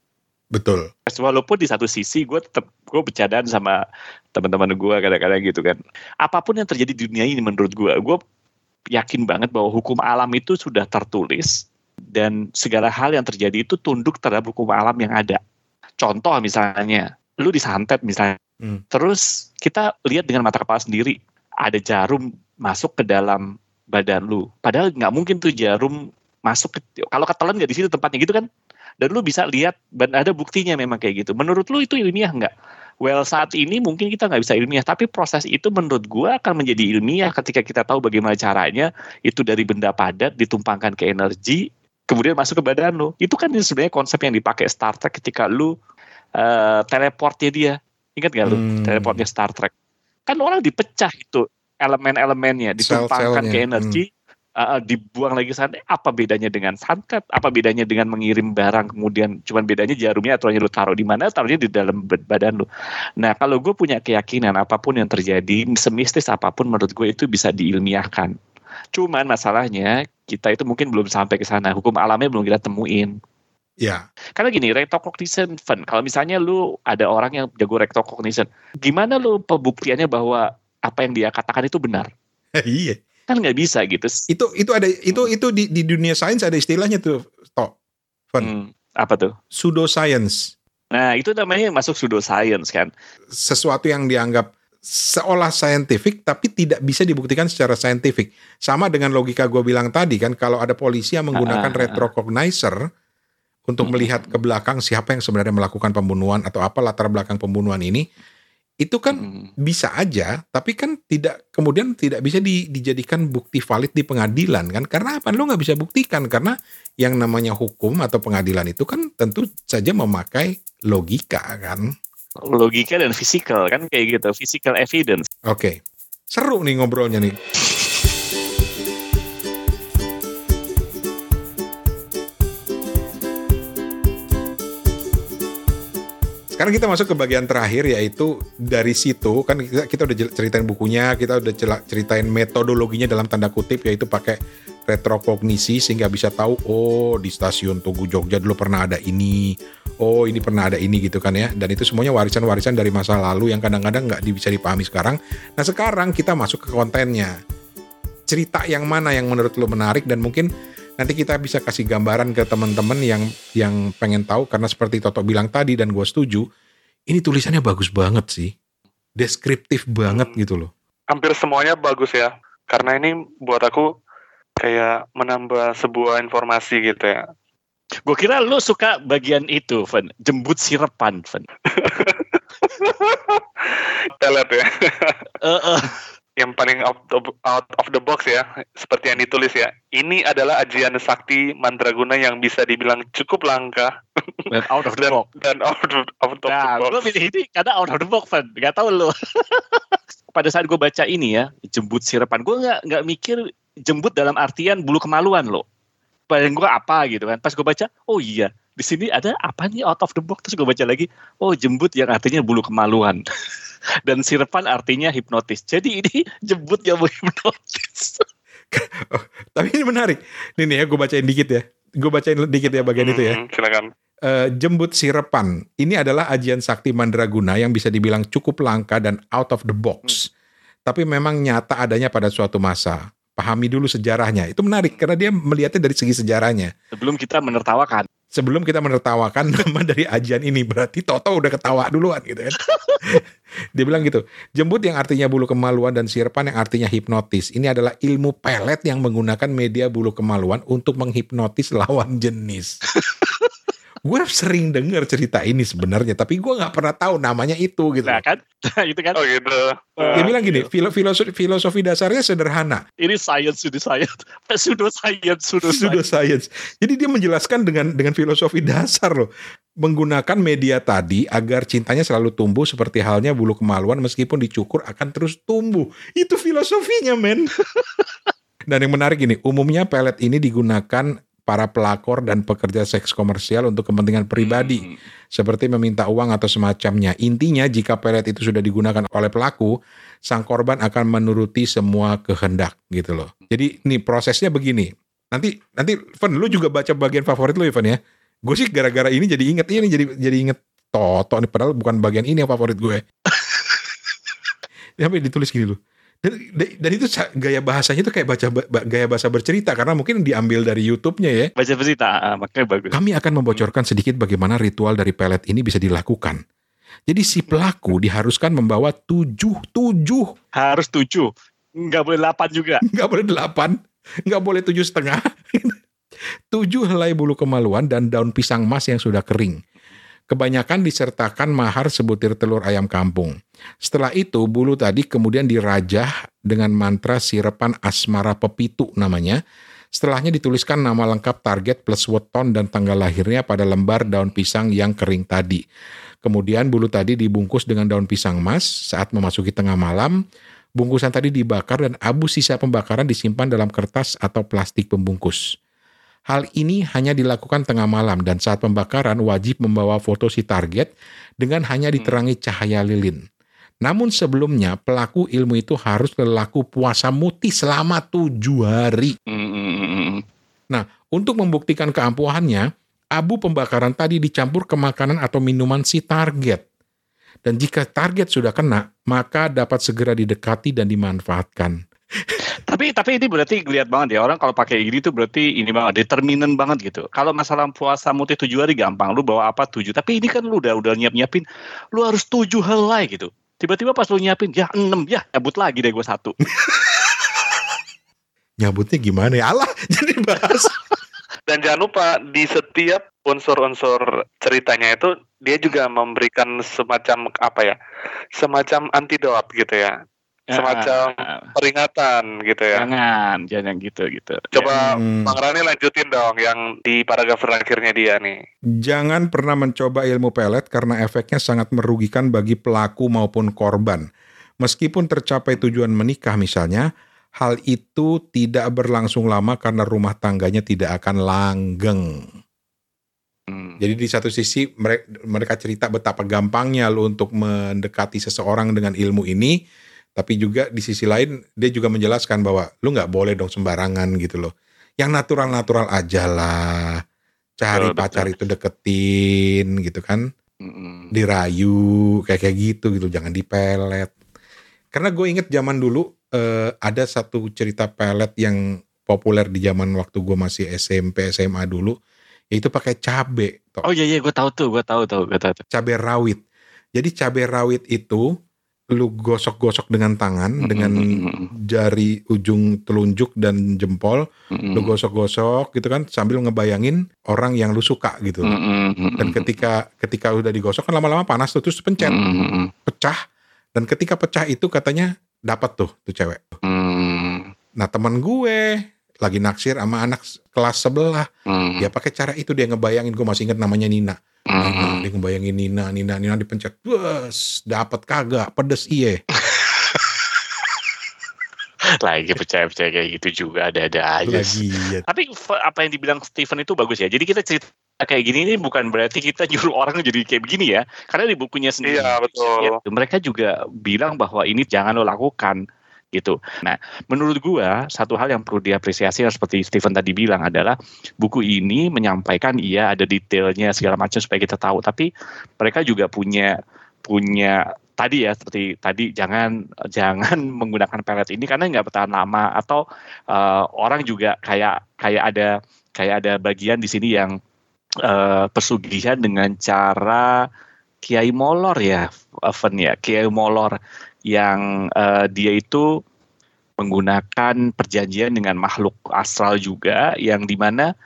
[SPEAKER 3] betul.
[SPEAKER 2] Walaupun di satu sisi gue tetap gue bercandaan sama teman-teman gue kadang-kadang gitu kan. Apa pun yang terjadi di dunia ini menurut gue, gue yakin banget bahwa hukum alam itu sudah tertulis dan segala hal yang terjadi itu tunduk terhadap hukum alam yang ada. Contoh misalnya, lu disantet misalnya, hmm. terus kita lihat dengan mata kepala sendiri ada jarum masuk ke dalam badan lu. Padahal nggak mungkin tuh jarum masuk ke, kalau ketelan nggak di situ tempatnya gitu kan. Dan lu bisa lihat dan ada buktinya memang kayak gitu. Menurut lu itu ilmiah nggak? Well saat ini mungkin kita nggak bisa ilmiah, tapi proses itu menurut gue akan menjadi ilmiah ketika kita tahu bagaimana caranya itu dari benda padat ditumpangkan ke energi kemudian masuk ke badan lu. Itu kan sebenarnya konsep yang dipakai Star Trek ketika lu uh, teleportnya dia. Ingat gak lu hmm. teleportnya Star Trek? Kan orang dipecah itu elemen-elemennya, ditumpangkan ke energi, hmm. uh, dibuang lagi sana. Apa bedanya dengan santet? Apa bedanya dengan mengirim barang kemudian cuman bedanya jarumnya atau lu taruh di mana? Taruhnya di dalam badan lu. Nah kalau gue punya keyakinan apa pun yang terjadi, semistis apa pun menurut gue itu bisa diilmiahkan Cuman masalahnya kita itu mungkin belum sampai ke sana. Hukum alamnya belum kita temuin.
[SPEAKER 3] Ya.
[SPEAKER 2] Karena gini, retrocognition fun. Kalau misalnya lu ada orang yang jago retrocognition, gimana lu pembuktiannya bahwa apa yang dia katakan itu benar?
[SPEAKER 3] iya.
[SPEAKER 2] Kan nggak bisa gitu.
[SPEAKER 3] Itu itu ada itu itu di, di dunia sains ada istilahnya tuh, Tok. Fun. Hmm,
[SPEAKER 2] apa tuh?
[SPEAKER 3] Pseudoscience.
[SPEAKER 2] Nah, itu namanya masuk pseudoscience kan.
[SPEAKER 3] Sesuatu yang dianggap seolah saintifik tapi tidak bisa dibuktikan secara saintifik. Sama dengan logika gue bilang tadi kan kalau ada polisi yang menggunakan uh, retrocognizer untuk uh, melihat ke belakang siapa yang sebenarnya melakukan pembunuhan atau apa latar belakang pembunuhan ini itu kan uh, bisa aja tapi kan tidak kemudian tidak bisa di, dijadikan bukti valid di pengadilan kan. Karena apa? Lo nggak bisa buktikan karena yang namanya hukum atau pengadilan itu kan tentu saja memakai logika kan
[SPEAKER 2] logika dan fisikal kan kayak gitu. Physical evidence.
[SPEAKER 3] Oke. Okay. seru nih ngobrolnya nih. Sekarang kita masuk ke bagian terakhir yaitu dari situ. Kan kita, kita udah ceritain bukunya kita udah ceritain metodologinya dalam tanda kutip yaitu pakai retrokognisi sehingga bisa tahu oh di stasiun Tugu Jogja dulu pernah ada ini oh ini pernah ada ini gitu kan ya. Dan itu semuanya warisan-warisan dari masa lalu yang kadang-kadang nggak bisa dipahami sekarang. Nah sekarang kita masuk ke kontennya. Cerita yang mana yang menurut lo menarik dan mungkin nanti kita bisa kasih gambaran ke teman-teman yang yang pengen tahu karena seperti Toto bilang tadi dan gue setuju ini tulisannya bagus banget sih deskriptif banget gitu loh
[SPEAKER 1] Hampir semuanya bagus ya. Karena ini buat aku kayak menambah sebuah informasi gitu ya.
[SPEAKER 2] Gue kira lu suka bagian itu, Van. Jembut sirepan, Van.
[SPEAKER 1] Telet ya.
[SPEAKER 2] Eh, eh.
[SPEAKER 1] yang paling out of, out of the box ya, seperti yang ditulis ya. Ini adalah ajian sakti mandraguna yang bisa dibilang cukup langka
[SPEAKER 2] Dan out of the
[SPEAKER 1] dan,
[SPEAKER 2] box.
[SPEAKER 1] dan out of, out of
[SPEAKER 2] Nah,
[SPEAKER 1] the
[SPEAKER 2] gue
[SPEAKER 1] box.
[SPEAKER 2] pilih ini karena out of the box, Van. Gak tau lu. Pada saat gue baca ini ya, jembut sirepan, gue nggak nggak mikir jembut dalam artian bulu kemaluan loh. Paling gue apa gitu kan. Pas gue baca, oh iya, di sini ada apa nih out of the box. Terus gue baca lagi, oh jembut yang artinya bulu kemaluan. Dan sirepan artinya hipnotis. Jadi ini jembut yang menghipnotis.
[SPEAKER 3] tapi ini menarik ini nih ya gue bacain dikit ya gue bacain dikit ya bagian itu ya
[SPEAKER 1] Hmm, silakan.
[SPEAKER 3] Eh, jembut sirepan ini adalah ajian sakti mandraguna yang bisa dibilang cukup langka dan out of the box tapi memang nyata adanya pada suatu masa pahami dulu sejarahnya itu menarik karena dia melihatnya dari segi sejarahnya
[SPEAKER 2] Sebelum kita menertawakan.
[SPEAKER 3] sebelum kita menertawakan nama dari ajian ini berarti Toto udah ketawa duluan gitu kan. Dia bilang gitu, jembut yang artinya bulu kemaluan dan sirpan yang artinya hipnotis. Ini adalah ilmu pelet yang menggunakan media bulu kemaluan untuk menghipnotis lawan jenis. gue sering dengar cerita ini sebenarnya, tapi gue nggak pernah tahu namanya itu gitu.
[SPEAKER 2] Nah kan, itu kan.
[SPEAKER 1] Oh gitu.
[SPEAKER 3] Dia bilang gini, filo- filosofi, filosofi dasarnya sederhana,
[SPEAKER 2] Ini science, ini science. Pseudo science, pseudo
[SPEAKER 3] pseudo
[SPEAKER 2] science.
[SPEAKER 3] science. Jadi dia menjelaskan dengan dengan filosofi dasar loh. Menggunakan media tadi agar cintanya selalu tumbuh seperti halnya bulu kemaluan meskipun dicukur akan terus tumbuh. Itu filosofinya, men. Dan yang menarik ini, umumnya pelet ini digunakan para pelakor dan pekerja seks komersial untuk kepentingan pribadi
[SPEAKER 2] Hmm.
[SPEAKER 3] seperti meminta uang atau semacamnya. Intinya jika pelet itu sudah digunakan oleh pelaku, sang korban akan menuruti semua kehendak gitu loh. Jadi nih prosesnya begini. Nanti nanti Van lu juga baca bagian favorit lu ya Van ya. Gue sih gara-gara ini jadi inget ini jadi jadi inget Toto nih padahal bukan bagian ini yang favorit gue. Sampai ditulis gini loh. Dan, dan itu gaya bahasanya itu kayak baca ba- gaya bahasa bercerita karena mungkin diambil dari YouTube-nya ya.
[SPEAKER 2] Baca berita, ah, makanya bagus.
[SPEAKER 3] Kami akan membocorkan sedikit bagaimana ritual dari pelet ini bisa dilakukan. Jadi si pelaku diharuskan membawa tujuh, tujuh,
[SPEAKER 2] Harus tujuh. Nggak boleh delapan juga.
[SPEAKER 3] nggak boleh delapan, nggak boleh tujuh setengah. tujuh helai bulu kemaluan dan daun pisang mas yang sudah kering. Kebanyakan disertakan mahar sebutir telur ayam kampung. Setelah itu, bulu tadi kemudian dirajah dengan mantra sirepan asmara pepitu namanya. Setelahnya dituliskan nama lengkap target plus weton dan tanggal lahirnya pada lembar daun pisang yang kering tadi. Kemudian bulu tadi dibungkus dengan daun pisang mas saat memasuki tengah malam. Bungkusan tadi dibakar dan abu sisa pembakaran disimpan dalam kertas atau plastik pembungkus. Hal ini hanya dilakukan tengah malam dan saat pembakaran wajib membawa foto si target dengan hanya diterangi cahaya lilin. Namun sebelumnya pelaku ilmu itu harus berlaku puasa muti selama tujuh hari.
[SPEAKER 2] Hmm, hmm, hmm, hmm.
[SPEAKER 3] Untuk membuktikan keampuhannya, abu pembakaran tadi dicampur ke makanan atau minuman si target. Dan jika target sudah kena, maka dapat segera didekati dan dimanfaatkan.
[SPEAKER 2] Tapi tapi ini berarti lihat banget ya orang kalau pakai gini tuh berarti ini banget determinan banget gitu. Kalau masalah puasa muti tujuh hari gampang, lu bawa apa tujuh. Tapi ini kan lu udah udah nyiap nyiapin, lu harus tujuh helai gitu. Tiba-tiba pas lu nyiapin, ya enam ya cabut lagi deh gue satu.
[SPEAKER 3] Nyabutnya gimana ya? Allah, jadi bahas.
[SPEAKER 1] Dan jangan lupa di setiap unsur-unsur ceritanya itu dia juga memberikan semacam apa ya? Semacam antidot gitu ya. Semacam
[SPEAKER 2] Ah,
[SPEAKER 1] peringatan gitu ya.
[SPEAKER 2] jangan, jangan gitu gitu.
[SPEAKER 1] Coba
[SPEAKER 3] Hmm.
[SPEAKER 1] Bang Rani lanjutin dong yang di paragraf terakhirnya dia nih.
[SPEAKER 3] Jangan pernah mencoba ilmu pelet karena efeknya sangat merugikan bagi pelaku maupun korban. Meskipun tercapai tujuan menikah misalnya, hal itu tidak berlangsung lama karena rumah tangganya tidak akan langgeng.
[SPEAKER 2] Hmm.
[SPEAKER 3] Jadi di satu sisi mereka, mereka cerita betapa gampangnya lu untuk mendekati seseorang dengan ilmu ini, tapi juga di sisi lain dia juga menjelaskan bahwa lu nggak boleh dong sembarangan gitu loh. Yang natural-natural aja lah. Cari
[SPEAKER 2] Betul,
[SPEAKER 3] pacar
[SPEAKER 2] betul.
[SPEAKER 3] itu deketin gitu kan, dirayu kayak kayak gitu gitu, jangan dipelet. Karena gue inget zaman dulu eh, ada satu cerita pelet yang populer di zaman waktu gue masih SMP SMA dulu, yaitu pakai cabe.
[SPEAKER 2] Oh iya iya gue tahu tuh, gue tahu tuh, gue tahu tuh.
[SPEAKER 3] cabai rawit. Jadi cabai rawit itu lu gosok-gosok dengan tangan
[SPEAKER 2] Mm-mm,
[SPEAKER 3] dengan
[SPEAKER 2] mm-mm,
[SPEAKER 3] jari ujung telunjuk dan jempol,
[SPEAKER 2] mm-mm.
[SPEAKER 3] lu gosok-gosok gitu kan sambil ngebayangin orang yang lu suka gitu.
[SPEAKER 2] Mm-mm, mm-mm.
[SPEAKER 3] Dan ketika ketika udah digosok kan lama-lama panas tuh terus pencet,
[SPEAKER 2] Mm-mm,
[SPEAKER 3] pecah. Dan ketika pecah itu katanya dapat tuh tuh cewek.
[SPEAKER 2] mm-mm,
[SPEAKER 3] Nah, teman gue lagi naksir sama anak kelas sebelah.
[SPEAKER 2] mm-mm,
[SPEAKER 3] Dia pakai cara itu dia ngebayangin gue masih inget namanya Nina. Nina,
[SPEAKER 2] mm-mm.
[SPEAKER 3] dia ngebayangin Nina, Nina, Nina dipencet, bus, dapat kagak, pedes iye.
[SPEAKER 2] Lagi percaya-percaya kayak gitu juga ada-ada aja. sih.
[SPEAKER 3] Lagi ya.
[SPEAKER 2] Tapi apa yang dibilang Steven itu bagus ya. Jadi kita cerita kayak gini ini bukan berarti kita nyuruh orang jadi kayak begini ya. Karena di bukunya sendiri.
[SPEAKER 1] Iya betul.
[SPEAKER 2] ya, mereka juga bilang bahwa ini jangan lo lakukan gitu. Nah, menurut gua satu hal yang perlu diapresiasi seperti Steven tadi bilang adalah buku ini menyampaikan iya ada detailnya segala macam supaya kita tahu, tapi mereka juga punya punya tadi ya seperti tadi jangan jangan menggunakan pelet ini karena nggak bertahan lama atau eh, orang juga kayak kayak ada kayak ada bagian di sini yang eh, pesugihan dengan cara Kiai Molor ya, Evan ya, Kiai Molor yang eh, dia itu menggunakan perjanjian dengan makhluk astral juga, yang di mana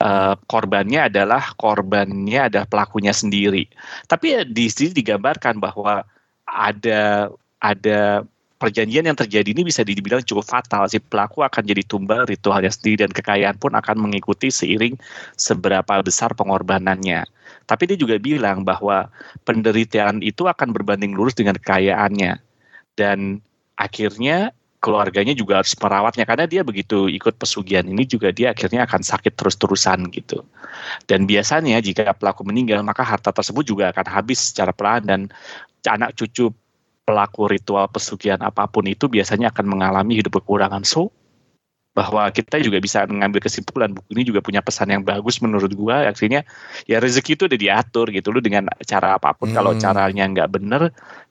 [SPEAKER 2] eh, korbannya adalah korbannya adalah pelakunya sendiri. Tapi ya di sini digambarkan bahwa ada ada perjanjian yang terjadi ini bisa dibilang cukup fatal. Si pelaku akan jadi tumbal ritualnya sendiri dan kekayaan pun akan mengikuti seiring seberapa besar pengorbanannya. Tapi dia juga bilang bahwa penderitaan itu akan berbanding lurus dengan kekayaannya. Dan akhirnya keluarganya juga harus merawatnya karena dia begitu ikut pesugihan ini juga dia akhirnya akan sakit terus-terusan gitu. Dan biasanya jika pelaku meninggal maka harta tersebut juga akan habis secara pelan dan anak cucu pelaku ritual pesugihan apa pun itu biasanya akan mengalami hidup kekurangan. So bahwa kita juga bisa mengambil kesimpulan buku ini juga punya pesan yang bagus menurut gua akhirnya ya rezeki itu udah diatur gitu lu dengan cara apa pun
[SPEAKER 3] Hmm.
[SPEAKER 2] kalau caranya nggak bener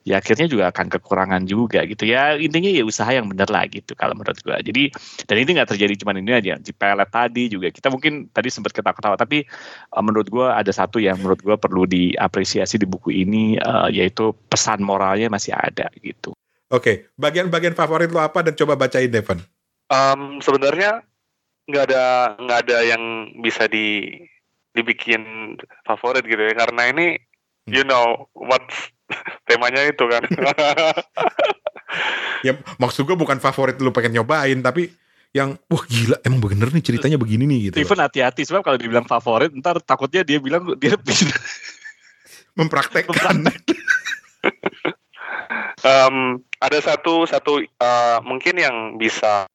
[SPEAKER 2] ya akhirnya juga akan kekurangan juga gitu. Ya intinya ya usaha yang bener lah gitu kalau menurut gua. Jadi dan ini nggak terjadi cuma ini aja di pelet tadi juga. Kita mungkin tadi sempat ketawa-ketawa tapi eh, menurut gua ada satu yang menurut gua perlu diapresiasi di buku ini eh, yaitu pesan moralnya masih ada gitu.
[SPEAKER 3] Oke, bagian-bagian favorit lo apa dan coba bacain Devon.
[SPEAKER 1] Em, sebenarnya nggak ada nggak ada yang bisa di dibikin favorit gitu ya. Karena ini
[SPEAKER 3] Hmm.
[SPEAKER 1] you know what temanya itu kan
[SPEAKER 3] Ya maksud gue bukan favorit lu pengen nyobain tapi yang wah gila emang bener nih ceritanya begini nih gitu.
[SPEAKER 2] Steven hati-hati sebab kalau dibilang favorit ntar takutnya dia bilang dia bisa
[SPEAKER 3] Mempraktekkan.
[SPEAKER 1] Em, ada satu satu eh, mungkin yang bisa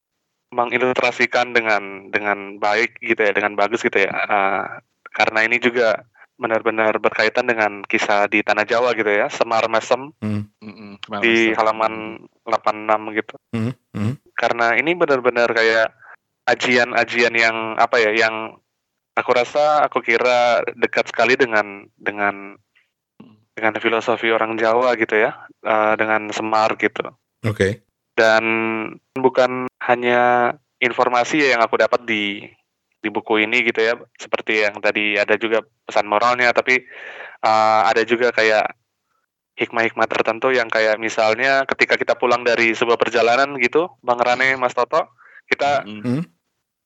[SPEAKER 1] mengilustrasikan dengan dengan baik gitu ya dengan bagus gitu ya Eh, karena ini juga benar-benar berkaitan dengan kisah di tanah Jawa gitu ya Semar Mesem
[SPEAKER 2] Mm-mm, kemarin
[SPEAKER 1] di halaman 86 gitu
[SPEAKER 3] Hmm, hmm.
[SPEAKER 1] karena ini benar-benar kayak ajian-ajian yang apa ya yang aku rasa aku kira dekat sekali dengan dengan dengan filosofi orang Jawa gitu ya eh, dengan Semar gitu
[SPEAKER 3] Oke.
[SPEAKER 1] dan bukan hanya informasi ya yang aku dapat di di buku ini gitu ya seperti yang tadi ada juga pesan moralnya tapi eh, ada juga kayak hikmah-hikmah tertentu yang kayak misalnya ketika kita pulang dari sebuah perjalanan gitu Bang Rane Mas Toto kita
[SPEAKER 2] Mm-mm.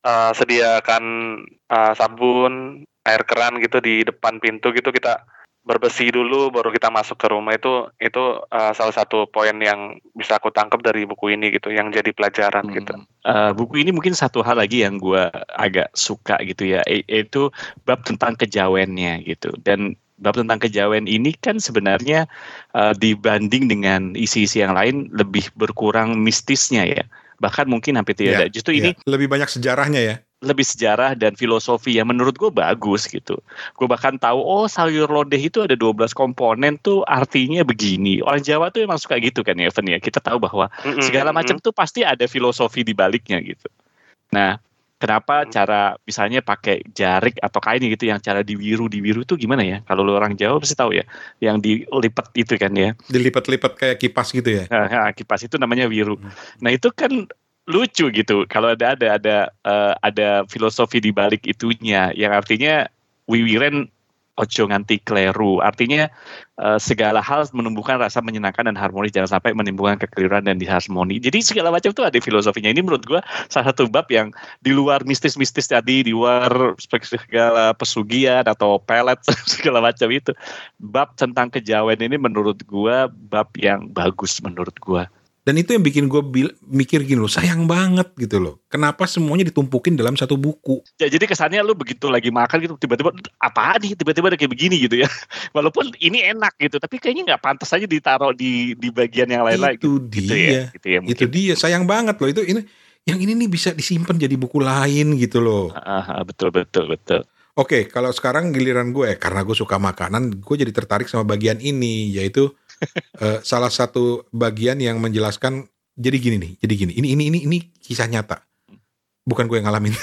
[SPEAKER 1] eh, sediakan eh, sabun air keran gitu di depan pintu gitu kita bersih dulu baru kita masuk ke rumah itu itu eh, salah satu poin yang bisa aku tangkap dari buku ini gitu yang jadi pelajaran
[SPEAKER 2] Hmm.
[SPEAKER 1] gitu
[SPEAKER 2] Eh, buku ini mungkin satu hal lagi yang gue agak suka gitu ya, i- itu bab tentang kejawennya gitu. Dan bab tentang kejawen ini kan sebenarnya eh, dibanding dengan isi-isi yang lain lebih berkurang mistisnya ya. Bahkan mungkin hampir tidak
[SPEAKER 3] Iya,
[SPEAKER 2] ada. Justru ini
[SPEAKER 3] Iya, lebih banyak sejarahnya ya.
[SPEAKER 2] Lebih sejarah dan filosofi yang menurut gue bagus gitu. Gue bahkan tahu oh sayur lodeh itu ada 12 komponen tuh artinya begini. Orang Jawa tuh emang suka gitu kan ya Evan ya. Kita tahu bahwa segala macam tuh pasti ada filosofi di baliknya gitu. Nah, kenapa cara misalnya pakai jarik atau kain gitu yang cara diwiru diwiru itu gimana ya? Kalau lu orang Jawa pasti tahu ya, yang dilipat itu kan ya.
[SPEAKER 3] Dilipat-lipat kayak kipas gitu ya.
[SPEAKER 2] Nah, nah, kipas itu namanya wiru.
[SPEAKER 3] Hmm.
[SPEAKER 2] Nah itu kan lucu gitu. Kalau ada ada ada eh, ada filosofi di balik itunya, yang artinya wiwiren ojo nganti kleru. Artinya eh, segala hal menumbuhkan rasa menyenangkan dan harmonis, jangan sampai menimbulkan kekeliruan dan disharmoni. Jadi segala macam itu ada filosofinya. Ini menurut gua salah satu bab yang di luar mistis-mistis tadi, di luar segala pesugihan atau pelet segala macam itu. Bab tentang kejawen ini menurut gua bab yang bagus menurut gua.
[SPEAKER 3] Dan itu yang bikin gue mikir gini loh, sayang banget gitu loh. Kenapa semuanya ditumpukin dalam satu buku?
[SPEAKER 2] Ya, jadi kesannya lu begitu lagi makan gitu tiba-tiba apa nih tiba-tiba ada kayak begini gitu ya. Walaupun ini enak gitu, tapi kayaknya nggak pantas aja ditaruh di di bagian yang lain-lain.
[SPEAKER 3] itu
[SPEAKER 2] gitu
[SPEAKER 3] dia.
[SPEAKER 2] ya, gitu ya
[SPEAKER 3] Itu dia, sayang banget loh. Itu ini yang ini nih bisa disimpan jadi buku lain gitu loh.
[SPEAKER 2] Ah, ah, betul betul betul.
[SPEAKER 3] Oke, kalau sekarang giliran gue, karena gue suka makanan, gue jadi tertarik sama bagian ini, yaitu eh, salah satu bagian yang menjelaskan. Jadi gini nih, jadi gini. Ini ini ini ini kisah nyata. Bukan gue yang ngalamin.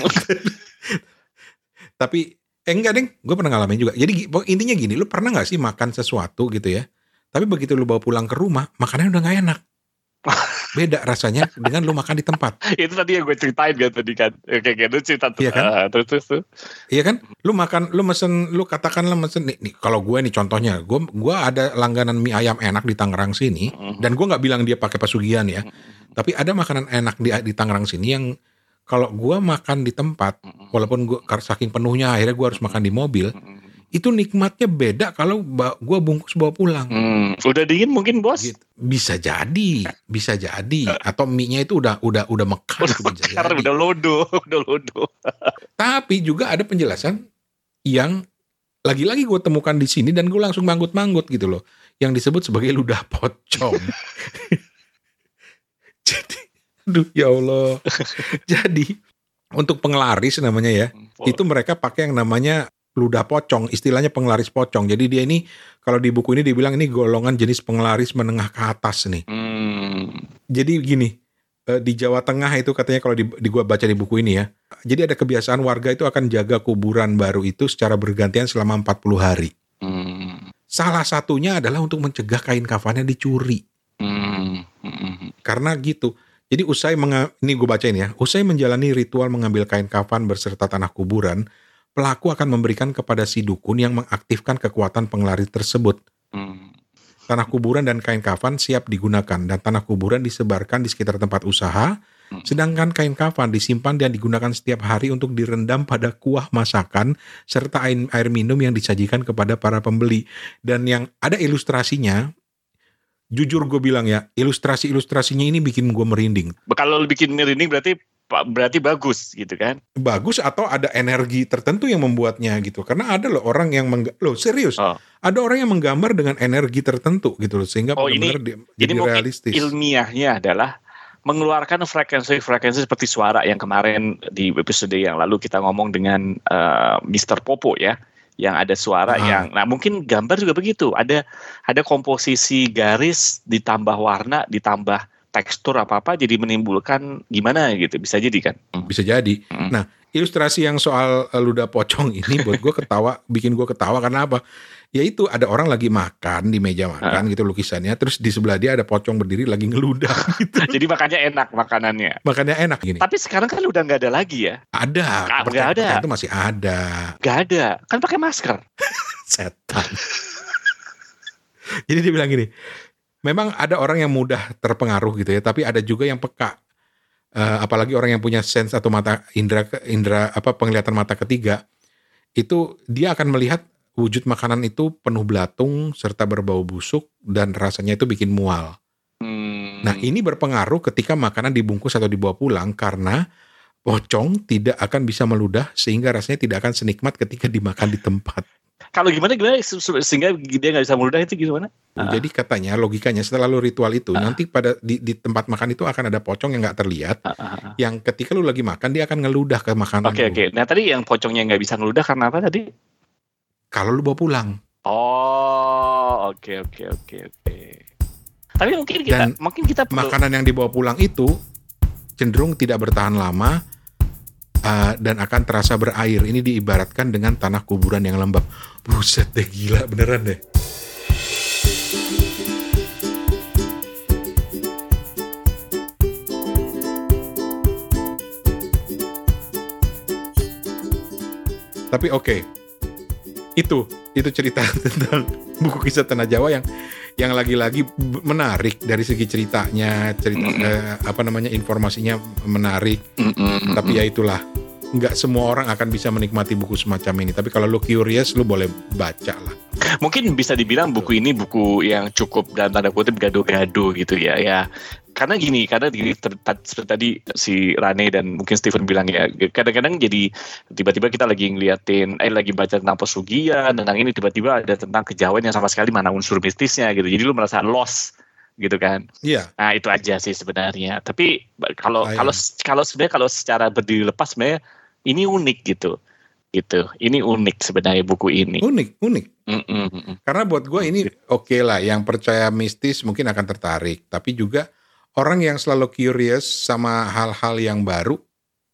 [SPEAKER 3] Tapi eh enggak deng, gue pernah ngalamin juga. Jadi intinya gini, lu pernah nggak sih makan sesuatu gitu ya? Tapi begitu lu bawa pulang ke rumah, makanannya udah nggak enak. Beda rasanya dengan lu makan di tempat.
[SPEAKER 2] itu tadi yang gue ceritain kan tadi kan. Oke, kayak gitu cerita tuh.
[SPEAKER 3] Iya kan?
[SPEAKER 2] Ah, terus terus tuh.
[SPEAKER 3] Iya kan? Lu makan, lu mesen, lu katakanlah mesen nih, nih kalau gue nih contohnya, gue gua ada langganan mie ayam enak di Tangerang sini,
[SPEAKER 2] Mhm.
[SPEAKER 3] dan gue nggak bilang dia pakai pesugihan ya, tapi ada makanan enak di di Tangerang sini yang kalau gue makan di tempat,
[SPEAKER 2] Mhm.
[SPEAKER 3] walaupun gue saking penuhnya akhirnya gue harus makan di mobil,
[SPEAKER 2] Mhm.
[SPEAKER 3] Itu nikmatnya beda kalau gue bungkus bawa pulang.
[SPEAKER 2] Hmm, udah dingin mungkin bos.
[SPEAKER 3] Gitu. Bisa jadi, bisa jadi, atau mie-nya itu udah udah udah mekar,
[SPEAKER 2] Udah mekar, udah lodo, udah lodo.
[SPEAKER 3] Tapi juga ada penjelasan yang lagi-lagi gue temukan di sini dan gue langsung manggut-manggut gitu loh. Yang disebut sebagai ludah pocong. Jadi, aduh ya Allah. Jadi untuk penglaris namanya ya, itu mereka pakai yang namanya ludah pocong, istilahnya penglaris pocong. Jadi dia ini kalau di buku ini dibilang ini golongan jenis penglaris menengah ke atas nih.
[SPEAKER 2] Hmm.
[SPEAKER 3] Jadi gini, eh, di Jawa Tengah itu katanya kalau di, di gua baca di buku ini ya. Jadi ada kebiasaan warga itu akan jaga kuburan baru itu secara bergantian selama 40 hari.
[SPEAKER 2] Hmm.
[SPEAKER 3] Salah satunya adalah untuk mencegah kain kafannya dicuri.
[SPEAKER 2] Hmm. Hmm.
[SPEAKER 3] Karena gitu. Jadi usai menga- ini gue bacain ya. Usai menjalani ritual mengambil kain kafan berserta tanah kuburan, pelaku akan memberikan kepada si dukun yang mengaktifkan kekuatan penglaris tersebut.
[SPEAKER 2] Hmm.
[SPEAKER 3] Tanah kuburan dan kain kafan siap digunakan dan tanah kuburan disebarkan di sekitar tempat usaha,
[SPEAKER 2] Hmm.
[SPEAKER 3] sedangkan kain kafan disimpan dan digunakan setiap hari untuk direndam pada kuah masakan serta air, air minum yang disajikan kepada para pembeli. Dan yang ada ilustrasinya, jujur gue bilang ya, ilustrasi-ilustrasinya ini bikin gue merinding.
[SPEAKER 2] Kalau bikin merinding berarti berarti bagus gitu kan?
[SPEAKER 3] Bagus atau ada energi tertentu yang membuatnya gitu. Karena ada loh orang yang mengga- loh serius,
[SPEAKER 2] Oh.
[SPEAKER 3] ada orang yang menggambar dengan energi tertentu gitu loh sehingga
[SPEAKER 2] Oh, ini-
[SPEAKER 3] benar-benar di- jadi
[SPEAKER 2] mungkin
[SPEAKER 3] realistis.
[SPEAKER 2] ilmiahnya adalah mengeluarkan frekuensi-frekuensi seperti suara yang kemarin di episode yang lalu kita ngomong dengan eh, Mr. Popo ya yang ada suara
[SPEAKER 3] Ah.
[SPEAKER 2] yang nah mungkin gambar juga begitu ada ada komposisi garis ditambah warna ditambah tekstur apa apa jadi menimbulkan gimana gitu bisa jadi kan
[SPEAKER 3] bisa jadi.
[SPEAKER 2] Hmm.
[SPEAKER 3] Nah, ilustrasi yang soal eh, ludah pocong ini buat gue ketawa, bikin gue ketawa karena apa? Yaitu ada orang lagi makan di meja makan gitu lukisannya, terus di sebelah dia ada pocong berdiri lagi ngeludah gitu.
[SPEAKER 2] jadi makanya enak makanannya
[SPEAKER 3] Makanya enak gini.
[SPEAKER 2] tapi sekarang kan udah nggak ada lagi ya
[SPEAKER 3] Ada,
[SPEAKER 2] Nggak- ada.
[SPEAKER 3] Itu masih ada.
[SPEAKER 2] nggak ada kan pakai masker
[SPEAKER 3] Setan. Jadi dia bilang gini, memang ada orang yang mudah terpengaruh gitu ya, tapi ada juga yang peka. Eh, apalagi orang yang punya sense atau mata indera indera apa penglihatan mata ketiga, itu dia akan melihat wujud makanan itu penuh belatung serta berbau busuk dan rasanya itu bikin mual.
[SPEAKER 2] Hmm.
[SPEAKER 3] Nah, ini berpengaruh ketika makanan dibungkus atau dibawa pulang karena pocong tidak akan bisa meludah sehingga rasanya tidak akan senikmat ketika dimakan di tempat.
[SPEAKER 2] Kalau gimana gimana se- se- sehingga dia nggak bisa meludah itu gimana? Ah.
[SPEAKER 3] Jadi katanya logikanya setelah lu ritual itu
[SPEAKER 2] Ah.
[SPEAKER 3] nanti pada di, di tempat makan itu akan ada pocong yang nggak terlihat
[SPEAKER 2] ah, ah.
[SPEAKER 3] yang ketika lu lagi makan dia akan ngeludah ke makanan
[SPEAKER 2] Oke
[SPEAKER 3] lu.
[SPEAKER 2] oke. Nah tadi yang pocongnya nggak bisa ngeludah karena apa tadi?
[SPEAKER 3] Kalau lu bawa pulang.
[SPEAKER 2] Oh oke oke oke oke. Tapi mungkin kita
[SPEAKER 3] Dan
[SPEAKER 2] mungkin kita perlu
[SPEAKER 3] Makanan yang dibawa pulang itu cenderung tidak bertahan lama uh, dan akan terasa berair. Ini diibaratkan dengan tanah kuburan yang lembab. Buset deh gila beneran deh. Tapi oke. Itu itu cerita tentang buku kisah tanah Jawa yang yang lagi-lagi menarik dari segi ceritanya, cerita
[SPEAKER 2] Mm-mm.
[SPEAKER 3] eh, apa namanya informasinya menarik.
[SPEAKER 2] Mm, mm, mm,
[SPEAKER 3] Tapi
[SPEAKER 2] mm.
[SPEAKER 3] ya itulah, nggak semua orang akan bisa menikmati buku semacam ini. Tapi kalau lu curious, lu boleh baca lah.
[SPEAKER 2] mungkin bisa dibilang buku ini buku yang cukup dalam tanda kutip gado-gado gitu ya ya. Karena gini karena gini ter- seperti tadi si Rane dan mungkin Steven bilang ya kadang-kadang jadi tiba-tiba kita lagi ngeliatin eh lagi baca tentang pesugihan tentang ini tiba-tiba ada tentang kejawen yang sama sekali mana unsur mistisnya gitu. Jadi lu merasa lost gitu kan.
[SPEAKER 3] Iya,
[SPEAKER 2] nah itu aja sih sebenarnya. Tapi kalau kalau kalau sebenarnya kalau secara berdiri lepas sebenarnya ini unik gitu gitu ini unik sebenarnya buku ini
[SPEAKER 3] unik, unik.
[SPEAKER 2] Mm, mm.
[SPEAKER 3] Karena buat gue ini oke lah, yang percaya mistis mungkin akan tertarik. Tapi juga orang yang selalu curious sama hal-hal yang baru,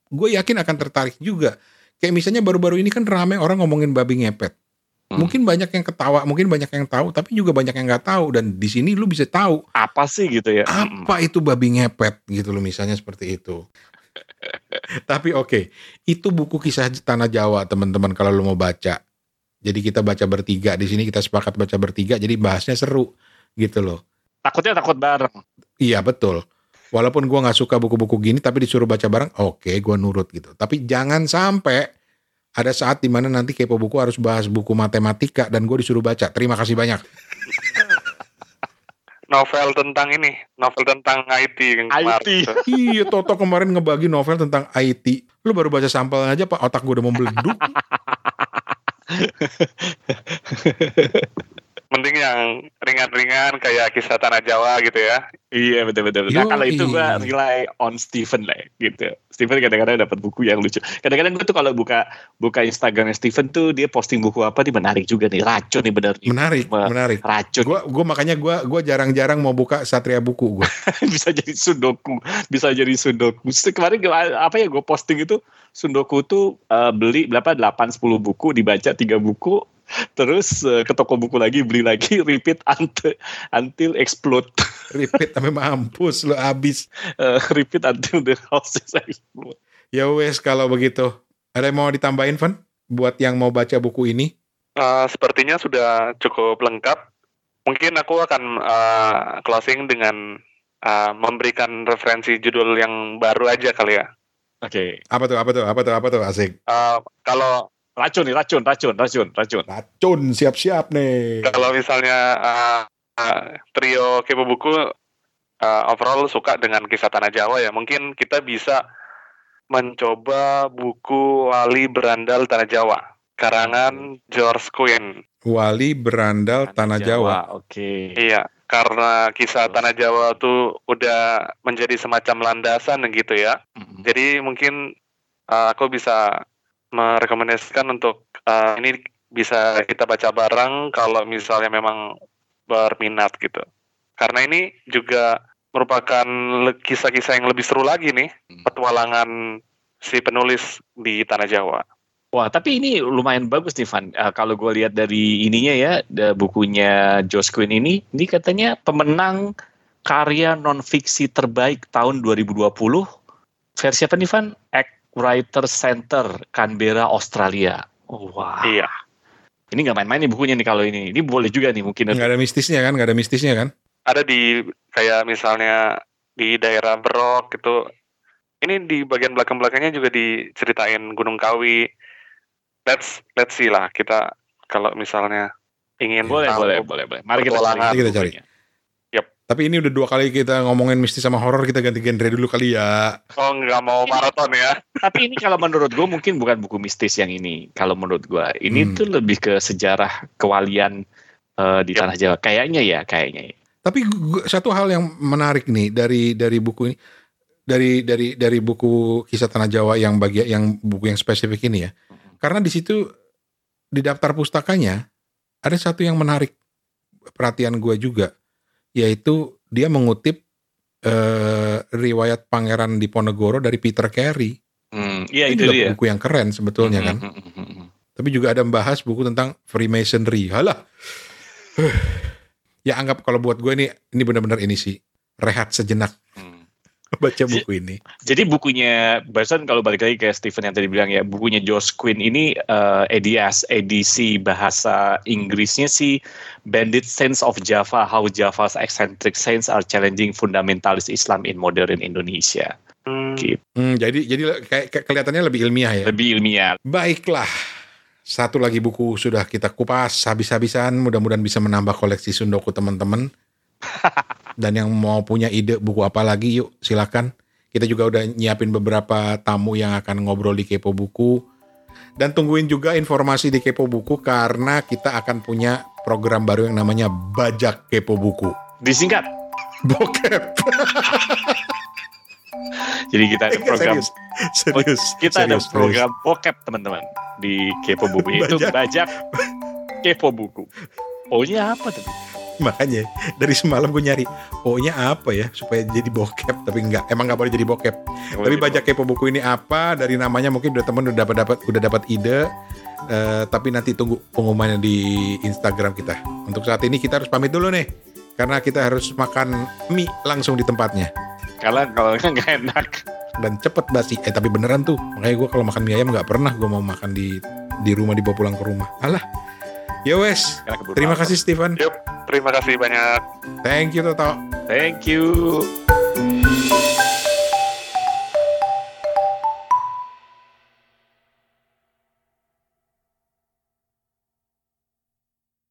[SPEAKER 3] gue yakin akan tertarik juga. Kayak misalnya baru-baru ini kan rame orang ngomongin babi ngepet.
[SPEAKER 2] Hmm.
[SPEAKER 3] Mungkin banyak yang ketawa, mungkin banyak yang tahu, tapi juga banyak yang nggak tahu. Dan di sini lu bisa tahu
[SPEAKER 2] apa sih gitu ya
[SPEAKER 3] apa itu babi ngepet gitu loh misalnya seperti itu. Tapi oke, itu buku kisah tanah Jawa teman-teman kalau lu mau baca. Jadi kita baca bertiga di sini kita sepakat baca bertiga, jadi bahasnya seru gitu loh.
[SPEAKER 2] takutnya takut bareng
[SPEAKER 3] Iya betul. Walaupun gua nggak suka buku-buku gini, tapi disuruh baca bareng, oke, gua nurut gitu. Tapi jangan sampai ada saat di mana nanti kepo buku harus bahas buku matematika dan gue disuruh baca. Terima kasih banyak.
[SPEAKER 1] Novel tentang ini, novel tentang IT yang kemarin.
[SPEAKER 2] IT.
[SPEAKER 3] iya, Toto kemarin ngebagi novel tentang IT. Lu baru baca sampelnya aja, Pak. Otak gue udah mau meleduk.
[SPEAKER 1] Mending yang ringan-ringan kayak kisah tanah Jawa gitu ya.
[SPEAKER 2] iya betul betul nah kalau itu gua rely on Steven lah gitu. Steven kadang-kadang dapat buku yang lucu. Kadang-kadang gue tuh kalau buka buka Instagramnya Steven tuh dia posting buku apa nih menarik juga nih. Racun nih bener. Nih
[SPEAKER 3] Menarik,
[SPEAKER 2] Wah,
[SPEAKER 3] menarik.
[SPEAKER 2] racun.
[SPEAKER 3] Gua, gua makanya gua, gua jarang-jarang mau buka Satria buku gua.
[SPEAKER 2] bisa jadi sundoku bisa jadi sundoku kemarin gua- apa ya gue posting itu? Sundoku tuh eh, beli berapa? 8 10 buku dibaca tiga buku terus eh, ke toko buku lagi beli lagi repeat until until explode
[SPEAKER 3] Repeat sampai mampus lu abis.
[SPEAKER 2] Eh, repeat until the house is explode
[SPEAKER 3] Ya wes kalau begitu. Ada yang mau ditambahin, Van? Buat yang mau baca buku ini?
[SPEAKER 1] Eh, sepertinya sudah cukup lengkap. Mungkin aku akan eh, closing dengan eh, memberikan referensi judul yang baru aja kali ya.
[SPEAKER 2] oke
[SPEAKER 3] Apa tuh, apa tuh, apa tuh, apa tuh, asik.
[SPEAKER 1] Eh, kalau
[SPEAKER 2] racun nih racun racun racun racun
[SPEAKER 3] Racun, siap-siap nih.
[SPEAKER 1] kalau misalnya eh, eh, trio kepo buku eh, overall suka dengan kisah tanah Jawa ya, mungkin kita bisa mencoba buku Wali Berandal Tanah Jawa karangan George Quinn.
[SPEAKER 3] Wali berandal Tanah Jawa.
[SPEAKER 2] oke
[SPEAKER 1] Iya, karena kisah Tanah Jawa tuh udah menjadi semacam landasan gitu ya.
[SPEAKER 2] Mm-mm.
[SPEAKER 1] Jadi mungkin uh, aku bisa merekomendasikan untuk uh, ini bisa kita baca bareng kalau misalnya memang berminat gitu. Karena ini juga merupakan kisah-kisah yang lebih seru lagi nih,
[SPEAKER 2] Hmm.
[SPEAKER 1] petualangan si penulis di Tanah Jawa.
[SPEAKER 2] Wah, tapi ini lumayan bagus nih, Van. Eh, kalau gue lihat dari ininya ya, da- bukunya Josh Quinn ini, ini katanya pemenang karya non-fiksi terbaik tahun 2020. Versi apa nih, Van? Act Writer Center, Canberra, Australia. Oh, wah.
[SPEAKER 1] Iya.
[SPEAKER 2] Ini nggak main-main nih bukunya nih kalau ini. Ini boleh juga nih mungkin.
[SPEAKER 3] Nggak ada mistisnya kan, nggak ada mistisnya kan?
[SPEAKER 1] Ada di kayak misalnya di daerah Berok gitu. Ini di bagian belakang-belakangnya juga diceritain Gunung Kawi. Let's let's see lah kita kalau misalnya ingin
[SPEAKER 2] Boleh,
[SPEAKER 1] tahu
[SPEAKER 2] boleh, boleh, boleh. Mari kita cari.
[SPEAKER 3] Kita cari. Tapi ini udah dua kali kita ngomongin mistis sama horor, kita ganti genre dulu kali ya.
[SPEAKER 1] Oh nggak mau maraton ya?
[SPEAKER 2] Tapi ini kalau menurut gue mungkin bukan buku mistis yang ini. Kalau menurut gue ini
[SPEAKER 3] Hmm.
[SPEAKER 2] tuh lebih ke sejarah kewalian eh, di tanah Jawa. Kayaknya ya, kayaknya. ya.
[SPEAKER 3] Tapi gua- satu hal yang menarik nih dari dari buku ini, dari dari dari buku kisah tanah Jawa yang bagian yang buku yang spesifik ini ya, karena di situ di daftar pustakanya ada satu yang menarik perhatian gua juga, yaitu dia mengutip eh, riwayat Pangeran Diponegoro dari Peter Carey.
[SPEAKER 2] Hmm, iya itu
[SPEAKER 3] juga
[SPEAKER 2] dia.
[SPEAKER 3] buku yang keren sebetulnya kan.
[SPEAKER 2] Hmm, hmm, hmm, hmm.
[SPEAKER 3] Tapi juga ada membahas buku tentang Freemasonry. Halah. ya anggap kalau buat gue ini ini benar-benar ini sih rehat sejenak
[SPEAKER 2] Hmm.
[SPEAKER 3] Baca buku ini.
[SPEAKER 2] Jadi bukunya barusan kalau balik lagi ke Stephen yang tadi bilang ya bukunya Josh Quinn ini eh, edias edisi bahasa Inggrisnya sih Bandit Saints of Java How Java's Eccentric Saints Are Challenging Fundamentalist Islam in Modern Indonesia.
[SPEAKER 1] Hmm,
[SPEAKER 2] Gitu.
[SPEAKER 3] Hmm, jadi jadi kayak kayak kelihatannya lebih ilmiah ya.
[SPEAKER 2] Lebih ilmiah.
[SPEAKER 3] Baiklah. Satu lagi buku sudah kita kupas habis-habisan. Mudah-mudahan bisa menambah koleksi Sundoku teman-teman. Dan yang mau punya ide buku apa lagi yuk silakan. Kita juga udah nyiapin beberapa tamu yang akan ngobrol di Kepo Buku. Dan tungguin juga informasi di Kepo Buku karena kita akan punya program baru yang namanya Bajak Kepo Buku.
[SPEAKER 2] Disingkat.
[SPEAKER 3] Bokep.
[SPEAKER 2] Jadi kita ada program
[SPEAKER 3] serius. Serius.
[SPEAKER 2] kita ada
[SPEAKER 3] serius, serius.
[SPEAKER 2] program bokep teman-teman di Kepo Buku itu
[SPEAKER 3] bajak
[SPEAKER 2] Kepo Buku. Pokoknya apa tuh?
[SPEAKER 3] Makanya dari semalam gue nyari pokoknya apa ya supaya jadi bokep? Tapi enggak emang nggak boleh jadi bokep. Tapi baca kepo buku ini apa dari namanya mungkin udah temen udah dapat dapat udah dapat ide. Eh, tapi nanti tunggu pengumumannya di Instagram kita. Untuk saat ini kita harus pamit dulu nih karena kita harus makan mie langsung di tempatnya.
[SPEAKER 2] Karena kalau nggak enak.
[SPEAKER 3] dan cepet basi. Eh tapi beneran tuh makanya gue kalau makan mie ayam nggak pernah gue mau makan di di rumah dibawa pulang ke rumah. Alah ya wes terima
[SPEAKER 2] malam.
[SPEAKER 3] kasih Steven
[SPEAKER 1] Terima kasih banyak.
[SPEAKER 3] thank you Toto
[SPEAKER 2] Thank you.